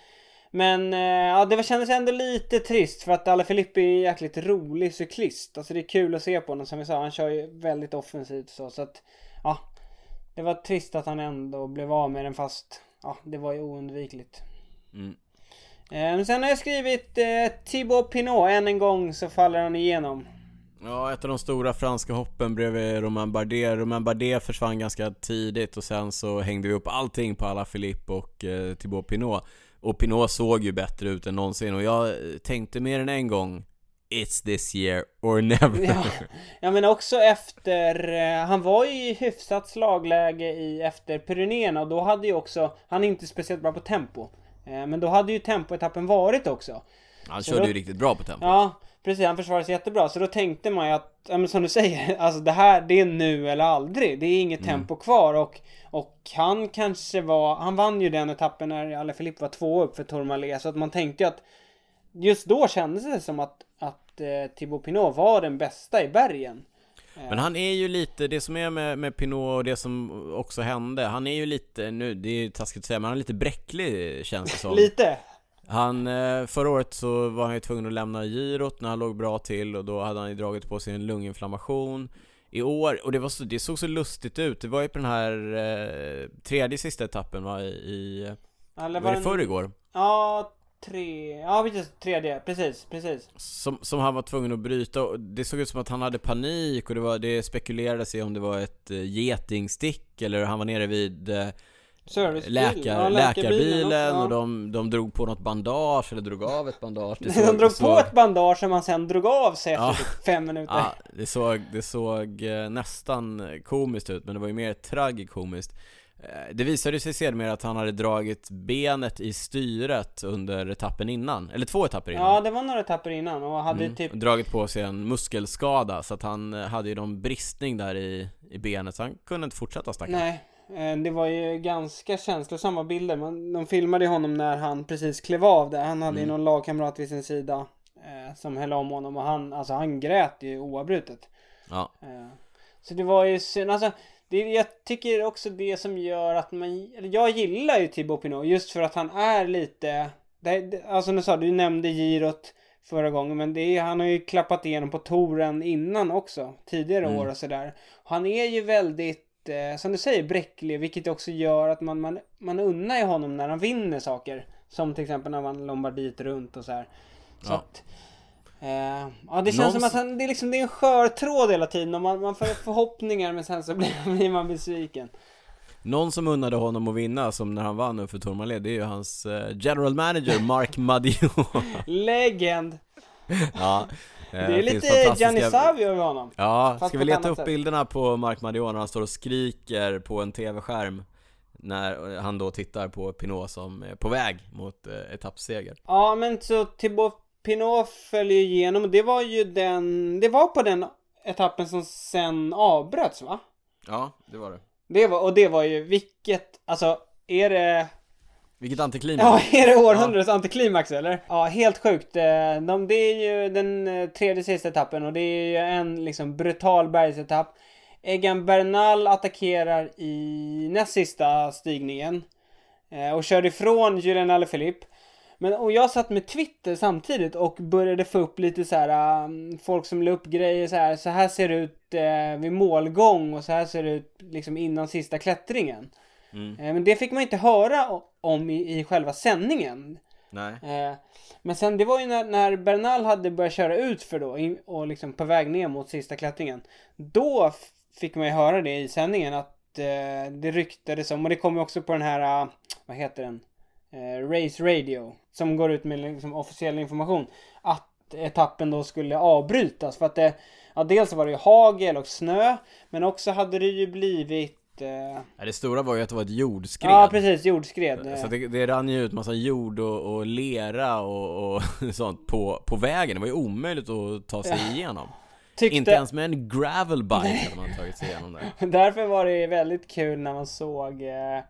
men eh, ja, det kändes ändå lite trist för att Alaphilippe är en jäkligt rolig cyklist. Alltså det är kul att se på honom som vi sa. Han kör ju väldigt offensivt så. Så att ja. Det var trist att han ändå blev av med den fast ja, det var ju oundvikligt. Mm. Eh, sen har jag skrivit eh, Thibaut Pinot. Än en gång så faller han igenom. Ja, ett av de stora franska hoppen bredvid Romain Bardet. Romain Bardet försvann ganska tidigt och sen så hängde vi upp allting på alla Philippe och eh, Thibaut Pinot. Och Pinot såg ju bättre ut än någonsin och jag eh, tänkte mer än en gång It's this year or never. Ja, ja men också efter, eh, han var ju i hyfsat slagläge i efter Pyrenéerna och då hade ju också, han är inte speciellt bra på tempo. Eh, Men då hade ju tempoetappen varit också. Han Så körde då- ju riktigt bra på tempo. Ja, precis, han försvarade sig jättebra. Så då tänkte man ju att, ja men som du säger, alltså det här, det är nu eller aldrig. Det är inget Mm. tempo kvar och, och han kanske var, han vann ju den etappen när Alain Philippe var två upp för Tourmalet. Så att man tänkte ju att just då kändes det som att, att eh, Thibaut Pinot var den bästa i bergen. Men han är ju lite, det som är med, med Pinot och det som också hände, han är ju lite, nu, det är ju taskigt att säga, men han är lite bräcklig känns det som. Lite. Han, eh, förra året så var han ju tvungen att lämna girot när han låg bra till och då hade han ju dragit på sig en lunginflammation i år, och det, var så, det såg så lustigt ut, det var ju på den här eh, tredje sista etappen va, i, i Eller var det en- förrgår? Ja, tre, ja precis, tredje, precis, precis. Som, som han var tvungen att bryta och det såg ut som att han hade panik och det, var, det spekulerades i om det var ett uh, getingstick eller han var nere vid eh, Servicebil. läkar, ja, läkarbilen läkarbilen också, och de, de drog på något bandage eller drog av ett bandage det De såg- drog det på såg- ett bandage som han sen drog av sig efter Ja. typ fem minuter. Ja, det såg, det såg eh, nästan komiskt ut men det var ju mer tragikomiskt Eh, Det visade sig sedermera att han hade dragit benet i styret under etappen innan, eller två etapper innan Ja, det var några etapper innan och hade Mm, typ dragit på sig en muskelskada så att han eh, hade ju någon bristning där i, i benet så han kunde inte fortsätta stackarn Nej, eh, det var ju ganska känslosamma bilder. Man, de filmade ju honom när han precis klev av där. Han hade ju Mm. någon lagkamrat vid sin sida eh, som höll om honom och han, alltså han grät ju oavbrutet. Ja, Eh, Så det var ju synd, alltså det, jag tycker också det som gör att man, jag gillar ju Thibaut Pinot just för att han är lite, det, alltså nu sa du nämnde girot förra gången men det är, han har ju klappat igenom på touren innan också, tidigare Mm. år och sådär. Han är ju väldigt, eh, som du säger, bräcklig vilket också gör att man, man, man unnar ju honom när han vinner saker. Som till exempel när man Lombardiet runt och så här. Så Ja. att, Eh, ja det känns Någon som att han, det är liksom det är en skör tråd hela tiden och man, man får förhoppningar men sen så blir, blir man besviken. Någon som unnade honom att vinna, som när han vann nu för Tourmalet, det är ju hans eh, general manager Mark Madiot Legend! Ja, eh, Det är lite fantastiska- Gianni Savio över honom. Ja, Fast ska vi leta upp sätt. bilderna på Mark Madiot när han står och skriker på en TV-skärm När han då tittar på Pinot som är på väg mot eh, etappseger Ja men så Thibaut Pinot följer igenom och det var ju den, det var på den etappen som sen avbröts va? Ja, det var det Det var, och det var ju vilket, alltså är det Vilket antiklimax Ja, är det århundradets antiklimax eller? Ja, helt sjukt. Eh, De, det är ju den eh, tredje sista etappen och det är ju en liksom brutal bergsetapp. Egan Bernal attackerar i näst sista stigningen. eh, Och kör ifrån Julian Alaphilippe. Men och jag satt med Twitter samtidigt och började få upp lite så här um, folk som la upp grejer så här. Så här ser det ut eh, vid målgång och så här ser det ut liksom innan sista klättringen. mm. Eh, Men det fick man inte höra om i, i själva sändningen. Nej Eh, Men sen det var ju när, när Bernal hade börjat köra ut för då in, och liksom på väg ner mot sista klättringen. Då fick man ju höra det i sändningen att eh, det ryktades om, och det kom ju också på den här, eh, vad heter den? Eh, Race Radio. Som går ut med liksom officiell information. Att etappen då skulle avbrytas för att det, ja dels var det ju hagel och snö. Men också hade det ju blivit eh, Ja, Det stora var ju att det var ett jordskred Ja precis, jordskred. Eh, Så det, det rann ju ut massa jord och, och lera och, och sånt på, på vägen, det var ju omöjligt att ta sig igenom Tyckte, Inte ens med en gravelbike hade man tagit sig igenom det Därför var det väldigt kul när man såg eh, eh,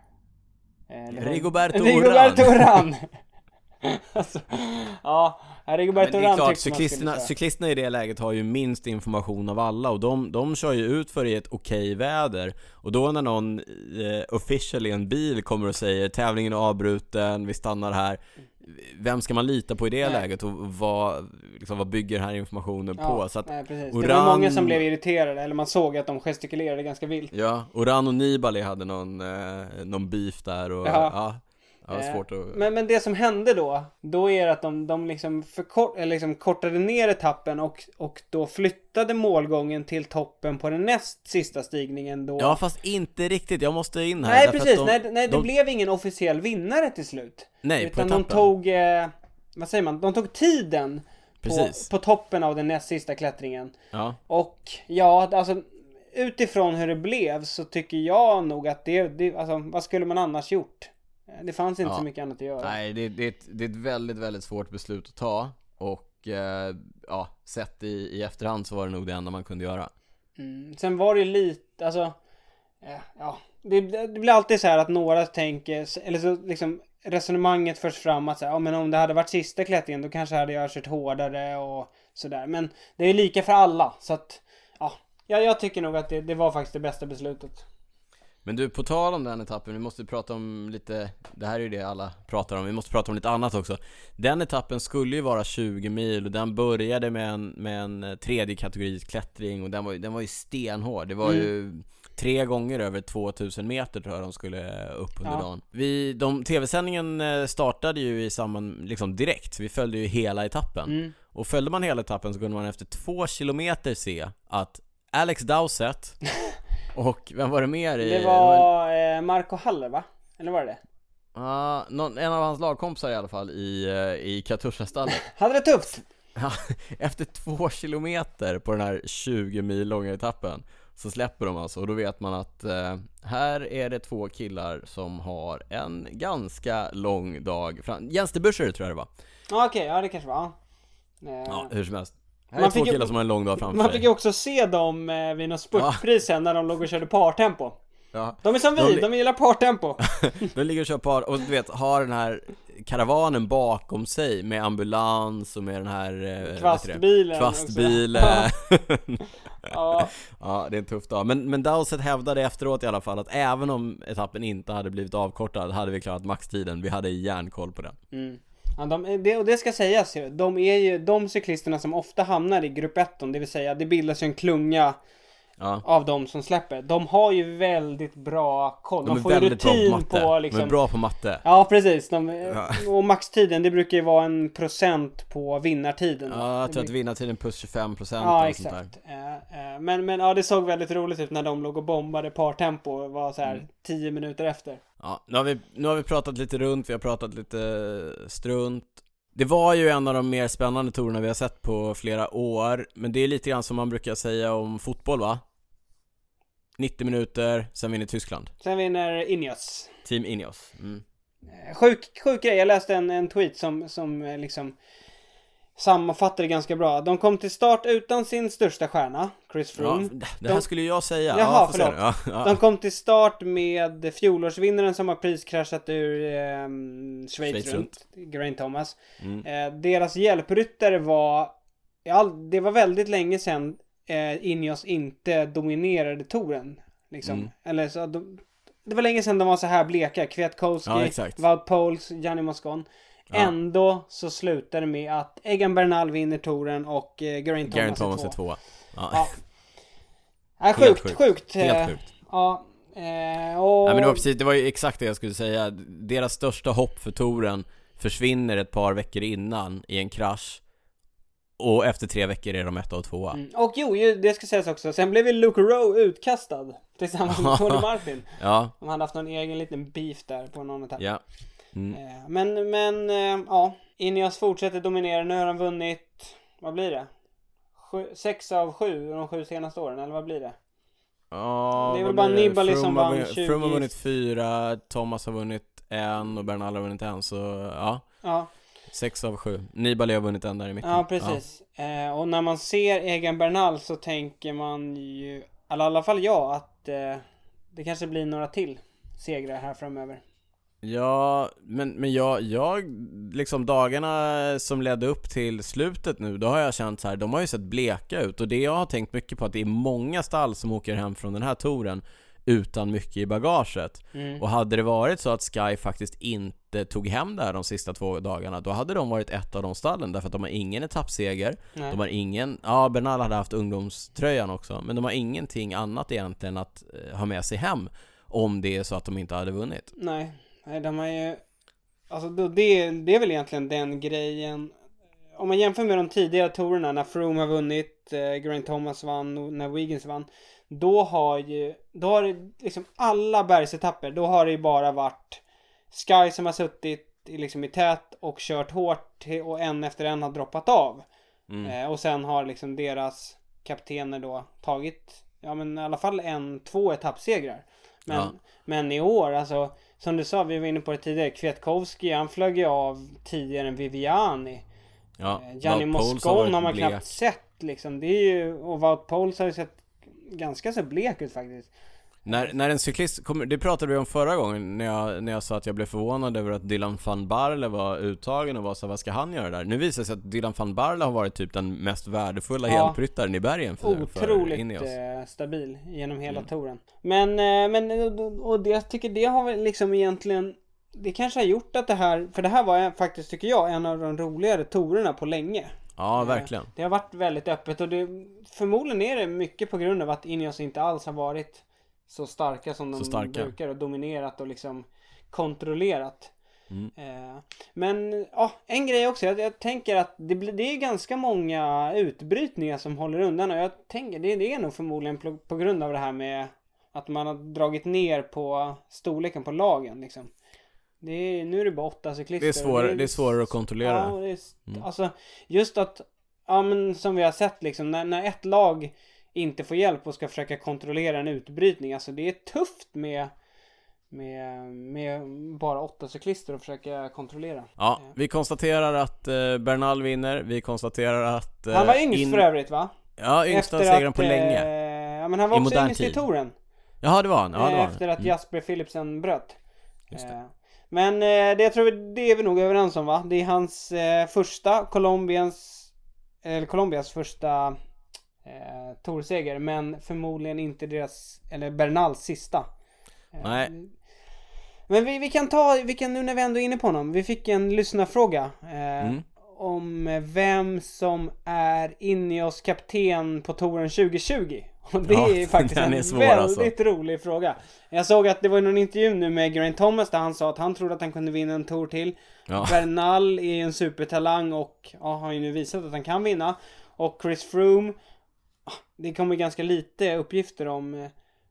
Rigoberto Rigoberto. Urán! alltså, ja, Rigoberto det är Urán cyklisterna, cyklisterna i det läget har ju minst information av alla och de, de kör ju ut för i ett okej väder Och då när någon eh, official i en bil kommer och säger tävlingen är avbruten, vi stannar här Vem ska man lita på i det Nej. läget och vad, liksom, vad bygger den här informationen på? Så att, nej, precis. Det Urán- var många som blev irriterade, eller man såg att de gestikulerade ganska vilt. ja, Oran och Nibali hade någon, eh, någon beef där och Ja. ja, ja, Eh, svårt att... Men, men det som hände då, då är det att de, de liksom, förkort, liksom kortade ner etappen och, och då flyttade målgången till toppen på den näst sista stigningen då. Ja fast inte riktigt, jag måste in här nej precis, de, nej, nej det de, blev ingen officiell vinnare till slut. Nej, på Utan de etappen tog, eh, vad säger man, de tog tiden på, på toppen av den näst sista klättringen. Ja, Och ja, alltså utifrån hur det blev så tycker jag nog att det, det alltså vad skulle man annars gjort? Eh, Det fanns inte Ja. så mycket annat att göra. nej det, det, är ett, det är ett väldigt, väldigt svårt beslut att ta Och eh, ja, sett i, i efterhand så var det nog det enda man kunde göra. Mm. Sen var det lite, alltså, eh, ja, det, det blir alltid så här att några tänker, eller så liksom resonemanget förs fram att så här, ja men om det hade varit sista klättringen då kanske hade jag kört hårdare och sådär. Men det är lika för alla så att, ja, jag, jag tycker nog att det, det var faktiskt det bästa beslutet. Men du, på tal om den etappen, vi måste prata om lite, det här är ju det alla pratar om, vi måste prata om lite annat också. Den etappen skulle ju vara 20 mil och den började med en, med en tredje kategoris klättring och den var, den var ju stenhård. Det var Mm. ju tre gånger över 2000 meter tror jag de skulle upp under Ja. dagen. Vi, de, tv-sändningen eh, startade ju i samband, liksom direkt, vi följde ju hela etappen. Mm. Och följde man hela etappen så kunde man efter två kilometer se att Alex Dowsett och vem var det mer i? Det var eh, Marco Haller va? Eller var det det? Ja, någon, en av hans lagkompisar i alla fall i, eh, i Katusha-stallet Hade det tufft? Efter två kilometer på den här 20 mil långa etappen Så släpper de alltså och då vet man att eh, här är det två killar som har en ganska lång dag fram Jens de Buscher tror jag det var Ja okej, ja det kanske var. Ja, hur som helst Här är Man två ju- killar som har en lång dag framför Man fick ju också se dem eh, vid något spurtpris sen när de låg och körde partempo. ja. De är som De vi, de gillar partempo. De ligger och kör par och du vet, har den här karavanen bakom sig med ambulans och med den här eh? Kvastbilen. också. Kvastbil Ja, eh, ja, Ja, det är en tuff dag. Men, men Dowsett hävdade efteråt i alla fall att även om etappen inte hade blivit avkortad hade vi klarat maxtiden. Vi hade järnkoll på den. mm ja de, det, och det ska sägas ju. De är ju de cyklisterna som ofta hamnar i grupp 1, det vill säga det bildas ju en klunga Ja, av de som släpper. De har ju väldigt bra koll. de De, får ju på rutin på, De liksom... är bra på matte. Ja precis, de, Ja. och maxtiden det brukar ju vara en procent på vinnartiden. Ja, jag tror att vinnartiden plus 25% Ja eller sånt där. exakt. Eh, eh, Men, men ja det såg väldigt roligt ut när de låg och bombade partempo och var så här Mm. 10 minuter efter. Ja, nu har, vi, nu har vi pratat lite runt, vi har pratat lite strunt. Det var ju en av de mer spännande tourerna vi har sett på flera år, men det är lite grann som man brukar säga om fotboll va? 90 minuter, sen vinner Tyskland. Sen vinner Ineos. Team Ineos. Mm. Eh, Sjuk, sjuk grej, jag läste en, en tweet som, som eh, liksom sammanfattar det ganska bra. De kom till start utan sin största stjärna, Chris Ja, Froome. det här De- skulle jag säga. Jaha, ja, förlåt. Ja, ja. De kom till start med fjolårsvinnaren som har priskraschat ur eh, Schweiz, Schweiz runt, Geraint Thomas. Mm. Eh, deras hjälpryttare var, ja, det var väldigt länge sedan eh, Ineos inte dominerade touren. Liksom. Mm. Eller så, de, det var länge sedan de var så här bleka. Kwiatkowski, Ja, exakt. Wout Poels, Gianni Moscon. Ja. Ändå så slutar det med att Egan Bernal vinner touren och eh, Geraint Thomas, Thomas är är två. tvåa. Ja. Ja. Ja, Helt sjukt, sjukt. sjukt. eh, Helt sjukt. Ja, eh, och... Ja, men det var precis, det var ju exakt det jag skulle säga. Deras största hopp för touren försvinner ett par veckor innan i en krasch. Och efter tre veckor är de etta och tvåa. Mm. Och jo, det ska sägas också. Sen blev ju Luke Rowe utkastad. Tillsammans med Tony Martin. Ja, De hade haft någon egen liten beef där på någon etapp. ja. Mm. Eh, Men, men, eh, ja. Ineos fortsätter dominera. Nu har de vunnit, vad blir det? Sju, sex av sju de sju senaste åren, eller vad blir det? Ja, Det är väl bara? Nibali som har vann vunnit- 20. Froome har vunnit fyra, Thomas har vunnit en och Bernal har vunnit en, så ja. Ja, Sex av sju. Nibali har vunnit en där i mitten. ja precis. Eh, och när man ser Egan Bernal så tänker man ju, eller i alla fall jag, att eh, det kanske blir några till segrar här framöver. Ja, men, men jag, jag, liksom dagarna som ledde upp till slutet nu, då har jag känt så här, de har ju sett bleka ut och det jag har tänkt mycket på att det är många stall som åker hem från den här touren utan mycket i bagaget. Mm. Och hade det varit så att Sky faktiskt inte tog hem det här de sista två dagarna, då hade de varit ett av de stallen därför att de har ingen etappseger, Nej. de har ingen, ja Bernal hade haft ungdomströjan också, men de har ingenting annat egentligen att eh, ha med sig hem om det är så att de inte hade vunnit. Nej, nej de har ju... Alltså det, det är väl egentligen den grejen. Om man jämför med de tidigare tourerna när Froome har vunnit, eh, Grant Thomas vann och när Wiggins vann. Då har ju, då har det liksom alla bergsetapper, då har det ju bara varit Sky som har suttit i, liksom i tät och kört hårt och en efter en har droppat av. Mm. Eh, och sen har liksom deras kaptener då tagit, ja men i alla fall en, två etappsegrar. Men, Ja. men i år, alltså som du sa, vi var inne på det tidigare, Kwiatkowski, han flög ju av tidigare än Viviani. Ja, Eh, Gianni Moscon har man blek. knappt sett liksom. Det är ju, och Wout Poels har ju sett ganska så blek ut faktiskt. När, när en cyklist kommer, det pratade vi om förra gången när jag, när jag sa att jag blev förvånad över att Dylan van Barle var uttagen och var så vad ska han göra där? Nu visar det sig att Dylan van Barle har varit typ den mest värdefulla Ja. hjälpryttaren i bergen för, för Otroligt Ineos. eh, stabil genom hela Mm. touren. Men, eh, men och- och det, jag tycker det har väl liksom egentligen det kanske har gjort att det här, för det här var faktiskt tycker jag en av de roligare tourerna på länge. Ja, Eh, verkligen. Det har varit väldigt öppet och det, förmodligen är det mycket på grund av att Ineos inte alls har varit så starka som de starka. brukar och dominerat och liksom kontrollerat. Mm. Eh, Men ja, en grej också. Jag, jag tänker att det, blir, det är ganska många utbrytningar som håller undan och jag tänker det, det är nog förmodligen på, på grund av det här med att man har dragit ner på storleken på lagen liksom. Det är, nu är det bara åtta cyklister. Det är, svår, och det är svårare att kontrollera. Ja, det är, Mm. alltså just att, ja men som vi har sett liksom, när, när ett lag inte får hjälp och ska försöka kontrollera en utbrytning, alltså det är tufft med, med, med bara åtta cyklister och försöka kontrollera. Ja, Eh, vi konstaterar att eh, Bernal vinner, vi konstaterar att... eh, Han var yngst in- för övrigt va? Ja, yngsta att, på eh, länge. Ja men han var I också yngst i touren. Jaha, det var han. Ja, det eh, var han. efter att Mm. Jasper Philipsen bröt. Just det. Eh, Men eh, det tror vi, det är vi nog överens om va? Det är hans eh, första, Colombians, eller Colombias första eh, Tourseger men förmodligen inte deras, eller Bernals sista. Eh, Nej. Men vi, vi kan ta, vi kan nu när vi ändå är inne på honom, vi fick en lyssnarfråga. Eh, Mm. Om vem som är Ineos kapten på touren 2020. Och det Ja, är faktiskt en svår, väldigt alltså. rolig fråga. Jag såg att det var någon intervju nu med Geraint Thomas där han sa att han trodde att han kunde vinna en tour till. Ja. Bernal är en supertalang och ja, har ju nu visat att han kan vinna. Och Chris Froome, det kommer ganska lite uppgifter om eh,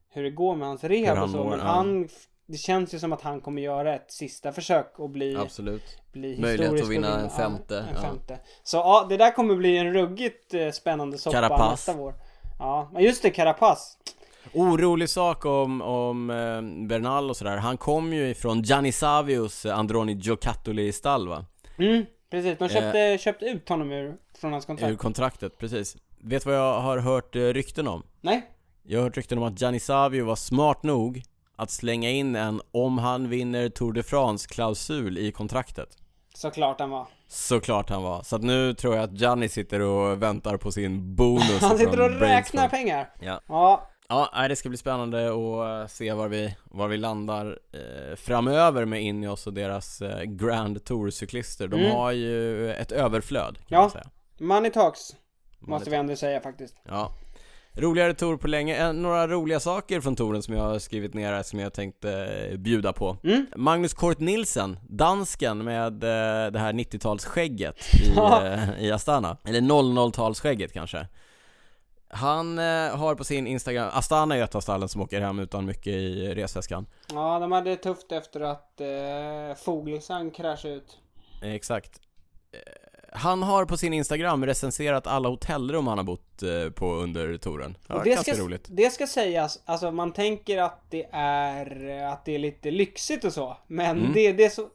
hur det går med hans rehab Hur och han så. mår, Men ja. han, det känns ju som att han kommer göra ett sista försök och bli, Absolut. bli Möjlighet att vinna en ja, femte, en ja. femte. Så ja, det där kommer bli en ruggigt eh, spännande soppa Carapaz. nästa vår. Ja, men just det, Carapaz. Orolig sak om, om eh, Bernal och sådär. Han kom ju ifrån eh, Androni Giocattoli stall va? Mm, precis. De Eh. köpte, köpte ut honom ur, från hans kontrakt. Ur kontraktet, precis. Vet vad jag har hört eh, rykten om? Nej? Jag har hört rykten om att Gianni Savio var smart nog att slänga in en om han vinner Tour de France-klausul i kontraktet. Såklart han var. Såklart han var. Så att nu tror jag att Gianni sitter och väntar på sin bonus Han sitter och räknar pengar. Ja. Ja, Ja, det ska bli spännande att eh, se var vi, var vi landar eh, framöver med Ineos och deras eh, Grand Tour-cyklister. De Mm. har ju ett överflöd kan Ja. man säga. money talks. Måste vi ändå säga faktiskt. Ja. Roligare tour på länge. Några roliga saker från touren som jag har skrivit ner här som jag tänkte eh, bjuda på. Mm. Magnus Kort Nielsen, dansken med eh, det här 90-talsskägget i, eh, i Astana. Eller 00-talsskägget kanske. Han har på sin Instagram, Astana är ett av stallen som åker hem utan mycket i resväskan. Ja, de hade det tufft efter att eh, Fogelsang kraschade ut. Exakt. Eh, Han har på sin Instagram recenserat alla hotellrum han har bott eh, på under touren. Var det ganska ska, roligt. det ska sägas, alltså man tänker att det är, att det är lite lyxigt och så. Men Mm. det, det är så...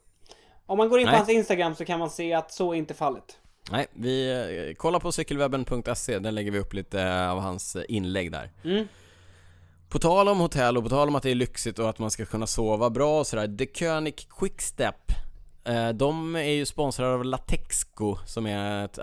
Om man går in på Nej. hans Instagram så kan man se att så är inte fallet. Nej, vi eh, kollar på cykelwebben.se, där lägger vi upp lite av hans eh, inlägg där. Mm. På tal om hotell och på tal om att det är lyxigt och att man ska kunna sova bra och sådär. The König Quickstep eh, De är ju sponsrade av Latexco som är ett,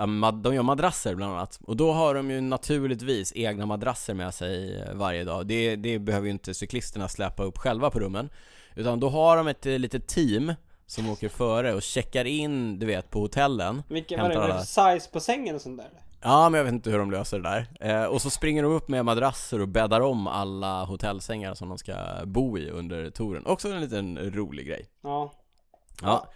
de gör madrasser bland annat. Och då har de ju naturligtvis egna madrasser med sig eh, varje dag. Det, det behöver ju inte cyklisterna släpa upp själva på rummen. Utan då har de ett eh, litet team som åker före och checkar in, du vet, på hotellen. Vilken var det? alla- Size på sängen och sånt där? Ja, men jag vet inte hur de löser det där. Eh, och så springer de upp med madrasser och bäddar om alla hotellsängar som de ska bo i under touren. Också en liten rolig grej. Ja. Ja.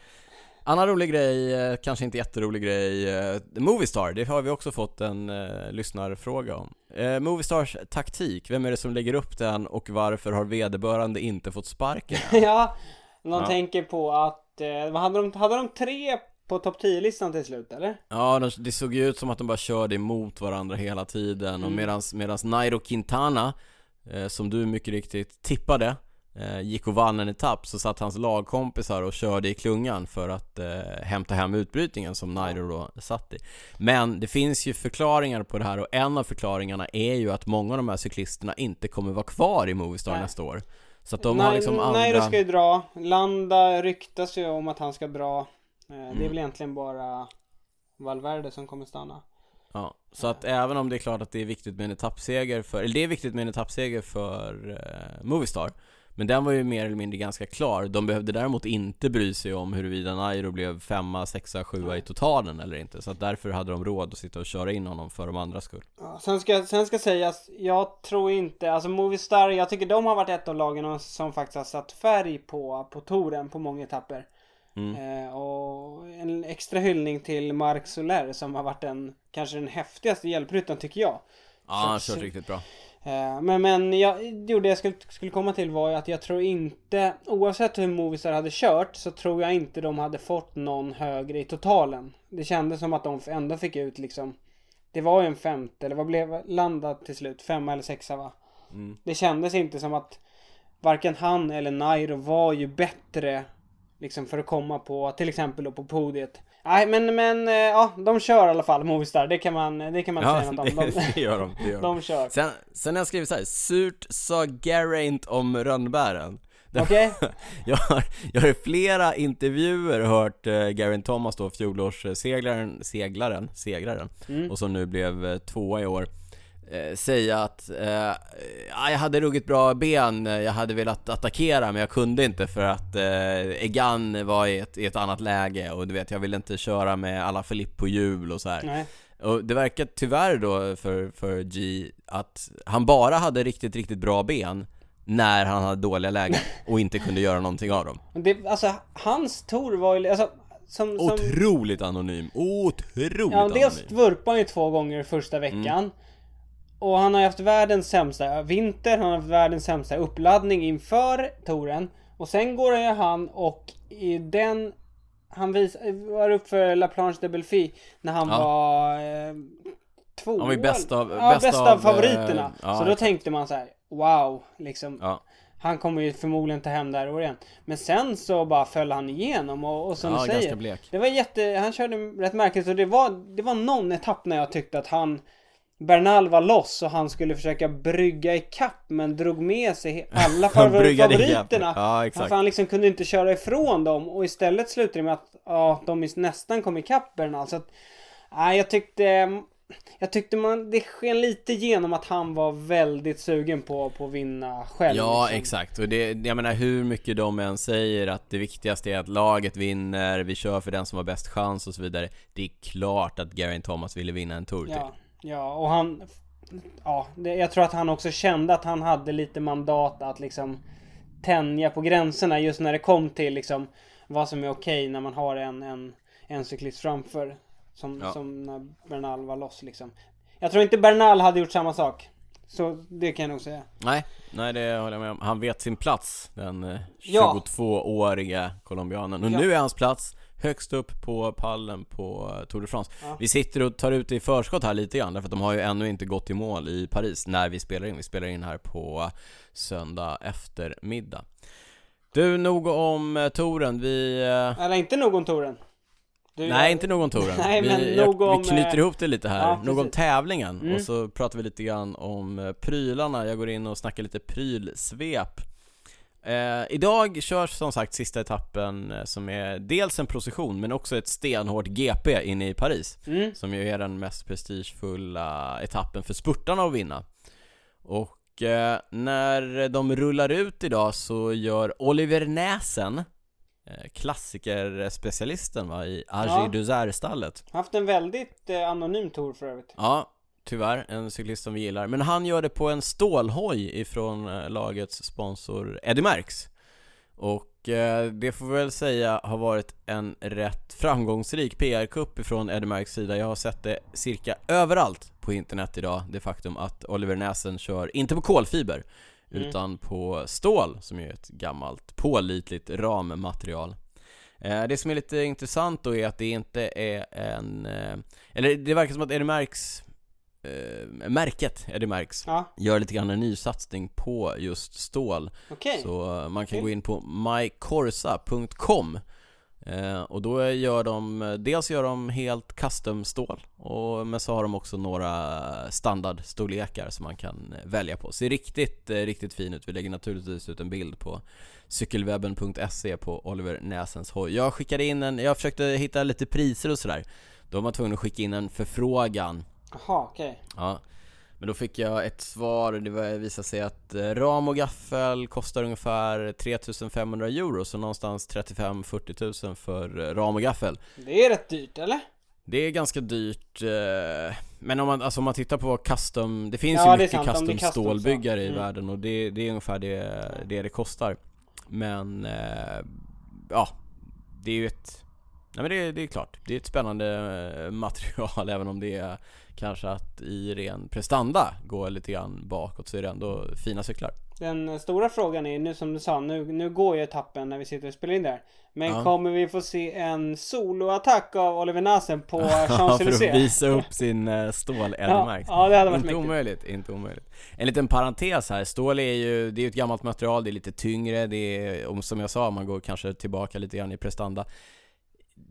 Annan rolig grej, eh, kanske inte jätterolig grej, eh, Movistar, det har vi också fått en eh, lyssnarfråga om. Eh, Movistars taktik, vem är det som lägger upp den och varför har vederbörande inte fått sparken? ja. Någon Ja. tänker på att, eh, hade de, hade de tre på topp 10-listan till slut eller? Ja, de- det såg ju ut som att de bara körde emot varandra hela tiden och Mm. medans, medans Nairo Quintana, eh, som du mycket riktigt tippade, gick och vann en etapp så satt hans lagkompisar och körde i klungan för att eh, hämta hem utbrytningen som Nairo då satt i. Men det finns ju förklaringar på det här och en av förklaringarna är ju att många av de här cyklisterna inte kommer vara kvar i Movistar Nej. nästa år. Så att de har liksom andra... Nairo ska ju dra. Landa ryktas ju om att han ska dra. Eh, Det är Mm. väl egentligen bara Valverde som kommer stanna. Ja, så att även om det är klart att det är viktigt med en etappseger för, eller det är viktigt med en etappseger för eh, Movistar Men den var ju mer eller mindre ganska klar De behövde däremot inte bry sig om huruvida Nairo blev femma, sexa, sjua i totalen eller inte Så att därför hade de råd att sitta och köra in honom för de andra skull Ja, sen, ska, sen ska sägas, jag tror inte, alltså Movistar, jag tycker de har varit ett av lagen som faktiskt har satt färg på, på touren på många etapper. Mm. Eh, och en extra hyllning till Marc Soler som har varit den, kanske den häftigaste hjälpryttaren tycker jag. Ja, han har Så- kört riktigt bra men men jag, jo, det jag skulle, skulle komma till var ju att jag tror inte, oavsett hur Movistar hade kört, så tror jag inte de hade fått någon högre i totalen. Det kändes som att de ändå fick ut liksom, det var ju en femte, eller vad blev landat till slut? Femma eller sexa va? mm. Det kändes inte som att varken han eller Nairo var ju bättre liksom för att komma på till exempel då på podiet. Nej men men eh, ja, de kör i alla fall Movistar. Det kan man, det kan man Ja, säga något om. De, det gör de, det gör de. de kör. Sen, sen har jag skrivit så här, surt sa Geraint om rönnbären Okej? jag, har, jag har i flera intervjuer hört eh, Geraint Thomas då, fjolårsseglaren, seglaren, segraren, Mm. och som nu blev eh, tvåa i år Säga att eh, ja, jag hade ruggigt bra ben, eh, jag hade velat attackera men jag kunde inte för att eh, Egan var i ett, i ett annat läge och du vet jag ville inte köra med alla Filipp på hjul och så här. Nej. Och det verkar tyvärr då för, för G att han bara hade riktigt, riktigt bra ben när han hade dåliga lägen och inte kunde göra någonting av dem. Det, alltså hans tour var ju, alltså som, som Otroligt anonym, otroligt Ja, dels anonym. vurpade han ju två gånger första veckan. Och han har haft världens sämsta vinter, han har haft världens sämsta uppladdning inför touren. Och sen går ju han och i den han vis, var upp för La Planche de Belfi när han Ja. var eh, två Han var ju bäst av- ja, bäst bäst av, av favoriterna. eh, ja, så då exakt. tänkte man så här: wow, liksom. Ja, Han kommer ju förmodligen ta hem det här igen. Men sen så bara föll han igenom och, och som ja du säger. ganska blek. Det var jätte, han körde rätt märkligt och det var, det var någon etapp när jag tyckte att han Bernal var loss och han skulle försöka brygga i kapp men drog med sig alla favoriterna. Ja, exakt. För han liksom kunde inte köra ifrån dem och istället slutade det med att ja, de nästan kom ikapp Bernal. Så att, nej, jag tyckte jag tyckte man, det sken lite igenom att han var väldigt sugen på, på att vinna själv. Ja, liksom. exakt. Och det, jag menar hur mycket de än säger att det viktigaste är att laget vinner, vi kör för den som har bäst chans och så vidare. Det är klart att Geraint Thomas ville vinna en tour till. Ja, och han... Ja, det, jag tror att han också kände att han hade lite mandat att liksom tänja på gränserna just när det kom till liksom vad som är okej när man har en, en, en cyklist framför. Som, Ja. som när Bernal var loss liksom. Jag tror inte Bernal hade gjort samma sak. Så det kan jag nog säga. Nej, nej det håller jag med om. Han vet sin plats, den eh, Ja. 22-åriga colombianen. Och Ja. nu är hans plats högst upp på pallen på eh, Tour de France. Ja. Vi sitter och tar ut det i förskott här lite grann, därför att de har ju ännu inte gått i mål i Paris när vi spelar in. Vi spelar in här på söndag eftermiddag. Du, nog om eh, touren. Vi... eh, Eller inte någon touren. Du, Nej, inte nog om touren. Nej, vi, men jag, nog om, vi knyter eh, ihop det lite här. ja, nog om precis. tävlingen. Mm. Och så pratar vi lite grann om eh, prylarna. Jag går in och snackar lite prylsvep. Eh, idag körs som sagt sista etappen eh, som är dels en procession men också ett stenhårt GP inne i Paris. Mm. Som ju är den mest prestigefulla etappen för spurtarna att vinna. Och eh, när de rullar ut idag så gör Oliver Näsen eh, klassikerspecialisten va, i Ja. Agi Duzar-stallet. Haft en väldigt eh, anonym tour för övrigt. Ja, tyvärr, en cyklist som vi gillar. Men han gör det på en stålhoj ifrån eh, lagets sponsor Eddie Merckx. Och eh, det får vi väl säga har varit en rätt framgångsrik PR-kupp ifrån Eddie Merckx sida. Jag har sett det cirka överallt på internet idag, det faktum att Oliver Näsen kör, inte på kolfiber, Mm. utan på stål, som är ett gammalt pålitligt rammaterial. Eh, Det som är lite intressant då är att det inte är en, eh, eller det verkar som att Eddie Merckx eh, märket Eddie Merckx Ja, gör lite grann en nysatsning på just stål. Okej. Så eh, man kan Kul. gå in på mycorsa.com eh, Och då gör de, dels gör de helt custom stål och, Men så har de också några standardstorlekar som man kan eh, välja på. Ser riktigt, eh, riktigt fin ut. Vi lägger naturligtvis ut en bild på cykelwebben.se på Oliver Näsens hoj. Jag skickade in en, jag försökte hitta lite priser och sådär. Då var man tvungen att skicka in en förfrågan Jaha, okej. Ja Men då fick jag ett svar, det var- visade sig att eh, ram och gaffel kostar ungefär 3500 euro Så någonstans 35-40 000 för eh, ram och gaffel Det är rätt dyrt, eller? Det är ganska dyrt eh, Men om man, alltså om man tittar på custom Det finns Ja, ju det mycket sant, det custom stålbyggare i Mm. världen och det, det är ungefär det, det det kostar Men Ja Det är ju ett Nej men det, det är klart, det är ett spännande material även om det är kanske att i ren prestanda går lite grann bakåt så är det ändå fina cyklar Den stora frågan är nu som du sa, nu, nu går ju etappen när vi sitter och spelar in där. Men Ja. kommer vi få se en soloattack av Oliver Nasen på för att Champs-Élysées? visa upp sin eh, stål ja, ja, det hade varit Inte mäktigt. omöjligt, inte omöjligt. En liten parentes här, stål är ju, det är ett gammalt material, det är lite tyngre, det är, om- som jag sa, man går kanske tillbaka lite grann i prestanda.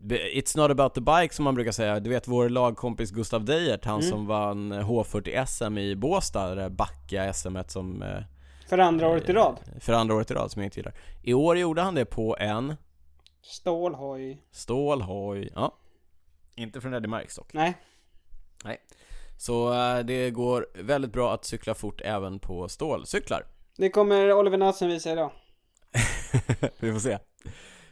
It's not about the bike som man brukar säga, du vet vår lagkompis Gustav Deijert, han Mm. som vann H40 SM i Båstad, det där backa SM som eh, För andra året i rad. för andra året i rad som jag inte gillar. I år gjorde han det på en Stålhoj. stålhoj, ja. Inte från Eddie Merckx dock. Nej. Så eh, det går väldigt bra att cykla fort även på stålcyklar. Det kommer Oliver Nasen visa idag. Vi får se.